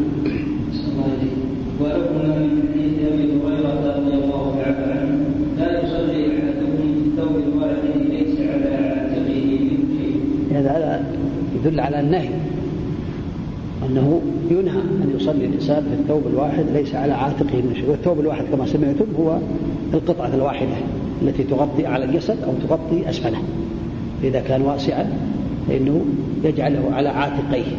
Speaker 2: ولكم من حديث أبي هريرة رضي الله تعالى عنه لا يصلي أحدكم في الثوب الواحد ليس على عاتقه من شيء.
Speaker 1: هذا يدل على النهي أنه ينهى أن يصلي الإنسان في الثوب الواحد ليس على عاتقه من شيء. والثوب الواحد كما سمعتم هو القطعة الواحدة التي تغطي على الجسد أو تغطي أسفله. إذا كان واسعا فإنه يجعله على عاتقيه.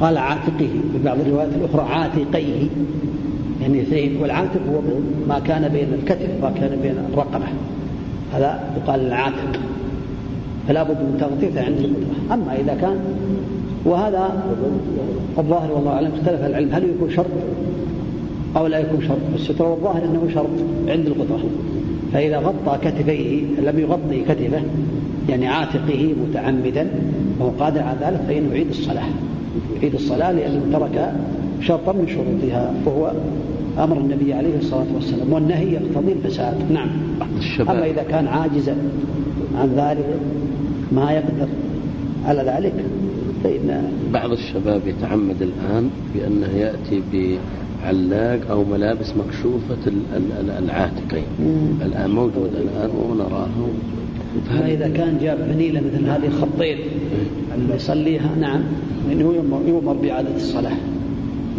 Speaker 1: قال عاتقه في بعض الروايات الأخرى عاتقيه. يعني اثنين والعاتق هو ما كان بين الكتف وما كان بين الرقبة. هذا يقال العاتق. فلا بد من تغطيته عند القدرة أما إذا كان وهذا الظاهر والله أعلم اختلف العلم. هل يكون شرط أو لا يكون شرط؟ الستر والظاهر أنه شرط عند القدرة فإذا غطى كتفيه لم يغطي كتفه يعني عاتقه متعمدا وهو قادر على ذلك فإنه يعيد الصلاة يعيد الصلاة لأنه ترك شرطا من شروطها وهو أمر النبي عليه الصلاة والسلام والنهي يقتضي الفساد. نعم. أما إذا كان عاجزا عن ذلك ما يقدر على ذلك. فإن
Speaker 3: بعض الشباب يتعمد الآن بأنه يأتي بعلاق أو ملابس مكشوفة العاتقين. الآن موجود الآن ونراه
Speaker 1: أما إذا كان جاب فنيلة مثل هذه اللي يصليها نعم يؤمر, يؤمر بإعادة الصلاة.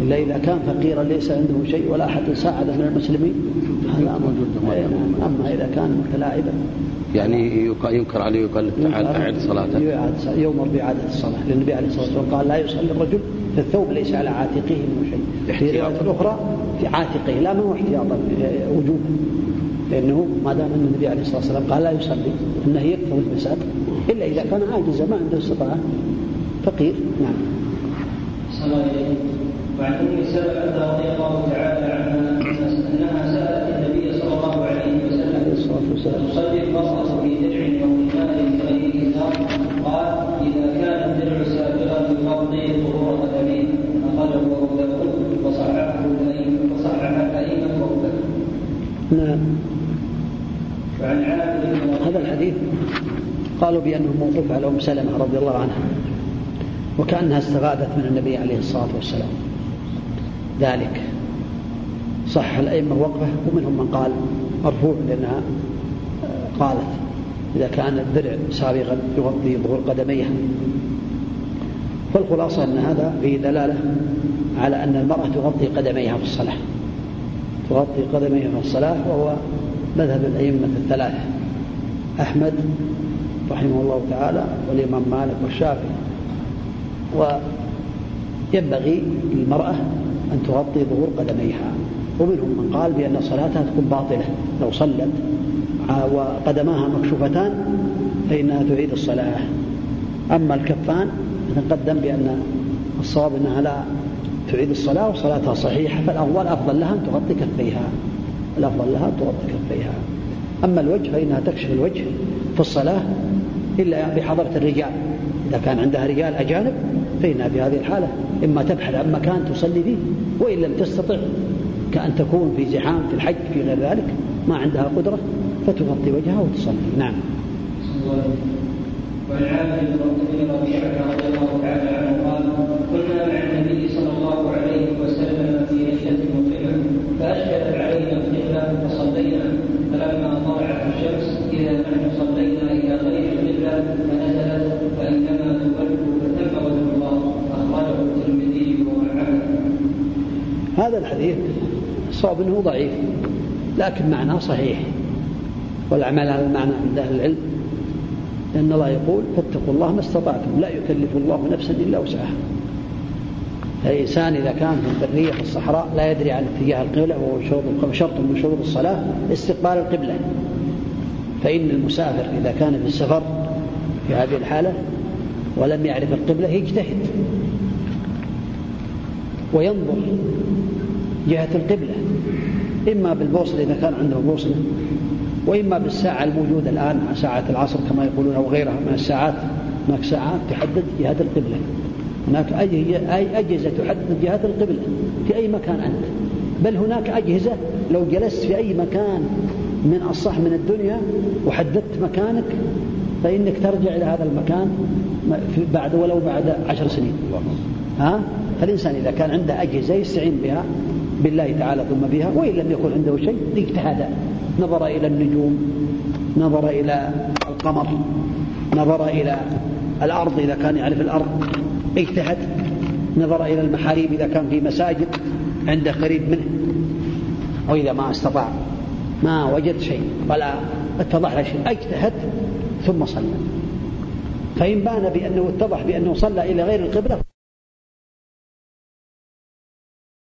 Speaker 1: إلا إذا كان فقيرا ليس عنده شيء ولا أحد ساعده من المسلمين هذا أمر. أما إذا كان متلاعبا.
Speaker 3: يعني ينكر عليه ويقال تعال أعد صلاته.
Speaker 1: يؤمر بإعادة الصلاة. لأن النبي عليه الصلاة والسلام قال لا يصلي الرجل في الثوب ليس على عاتقه منه شيء. في رواية أخرى في عاتقه لا ما هو احتياطا وجوبا لأنه ما دام أن النبي عليه الصلاة والسلام قال لا يصلي أنه يكثر الفساد إلا إذا كان عاجزا ما عنده استطاعة. فقير. نعم.
Speaker 2: صلى وعن أم سلمة رضي الله تعالى عنها أنها سألت النبي صلى الله عليه وسلم تصلي المراه في درع أو ثمار غير ازار قال إذا كان الدرع سابغا يغطي ظهور قدميه أخرجه أبو داود وصححه وصحح الائمه
Speaker 1: نعم. وعن هذا الحديث قالوا بأنه موقوف على أم سلمة رضي الله عنها وكأنها استغاثت من النبي عليه الصلاة والسلام. ذلك. صح الأئمة وقفة ومنهم من قال مرفوع لأنها قالت إذا كان الدرع سابغا يغطي ظهور قدميها. فالخلاصة أن هذا فيه دلالة على أن المرأة تغطي قدميها في الصلاة. تغطي قدميها في الصلاة وهو مذهب الأئمة الثلاثة. أحمد رحمه الله تعالى والإمام مالك والشافعي. وينبغي للمرأة أن تغطي ظهور قدميها. ومنهم من قال بأن صلاتها تكون باطلة. لو صلت وقدماها مكشوفتان فإنها تعيد الصلاة. أما الكفان نتقدم بأن الصواب أنها لا تعيد الصلاة وصلاتها صحيحة فالأول أفضل لها أن تغطي كفيها. الأفضل لها أن تغطي كفيها. أما الوجه فإنها تكشف الوجه في الصلاة إلا بحضرة الرجال. إذا كان عندها رجال أجانب فإنها في هذه الحالة إما تبحث عن مكان تصلي فيه وإن لم تستطع كأن تكون في زحام في الحج في غير ذلك ما عندها قدرة فتغطي وجهها وتصلي. نعم.
Speaker 2: وعن عامر بن ربيعه رضي الله تعالى عنه قال كنا مع النبي صلى
Speaker 1: هذا الحديث صعب أنه ضعيف لكن معناه صحيح والعمل على المعنى عند أهل العلم لأن الله يقول فاتقوا الله ما استطعتم لا يكلف الله نفسا إلا وسعها. الإنسان إذا كان في البرية في الصحراء لا يدري عن اتجاه القبلة وهو شرط من شروط الصلاة استقبال القبلة. فإن المسافر إذا كان في السفر في هذه الحالة ولم يعرف القبلة يجتهد. وينظر جهة القبلة إما بالبوصلة إذا كان عنده بوصلة وإما بالساعة الموجودة الآن ساعة العصر كما يقولون أو غيرها من الساعات هناك ساعات تحدد جهة القبلة. هناك أي أجهزة تحدد جهة القبلة في أي مكان أنت. بل هناك أجهزة لو جلست في أي مكان من الصح من الدنيا وحددت مكانك فإنك ترجع إلى هذا المكان بعد ولو بعد عشر سنين. ها؟ فالإنسان إذا كان عنده أجهزة يستعين بها بالله تعالى ثم بها وإن لم يكن عنده شيء اجتهد نظر إلى النجوم نظر إلى القمر نظر إلى الأرض إذا كان يعرف الأرض. اجتهد. نظر إلى المحاريب إذا كان في مساجد عنده قريب منه. وإذا ما استطاع ما وجد شيء ولا اتضح له شيء اجتهد ثم صلى. فإن بان بأنه اتضح بأنه صلى إلى غير القبلة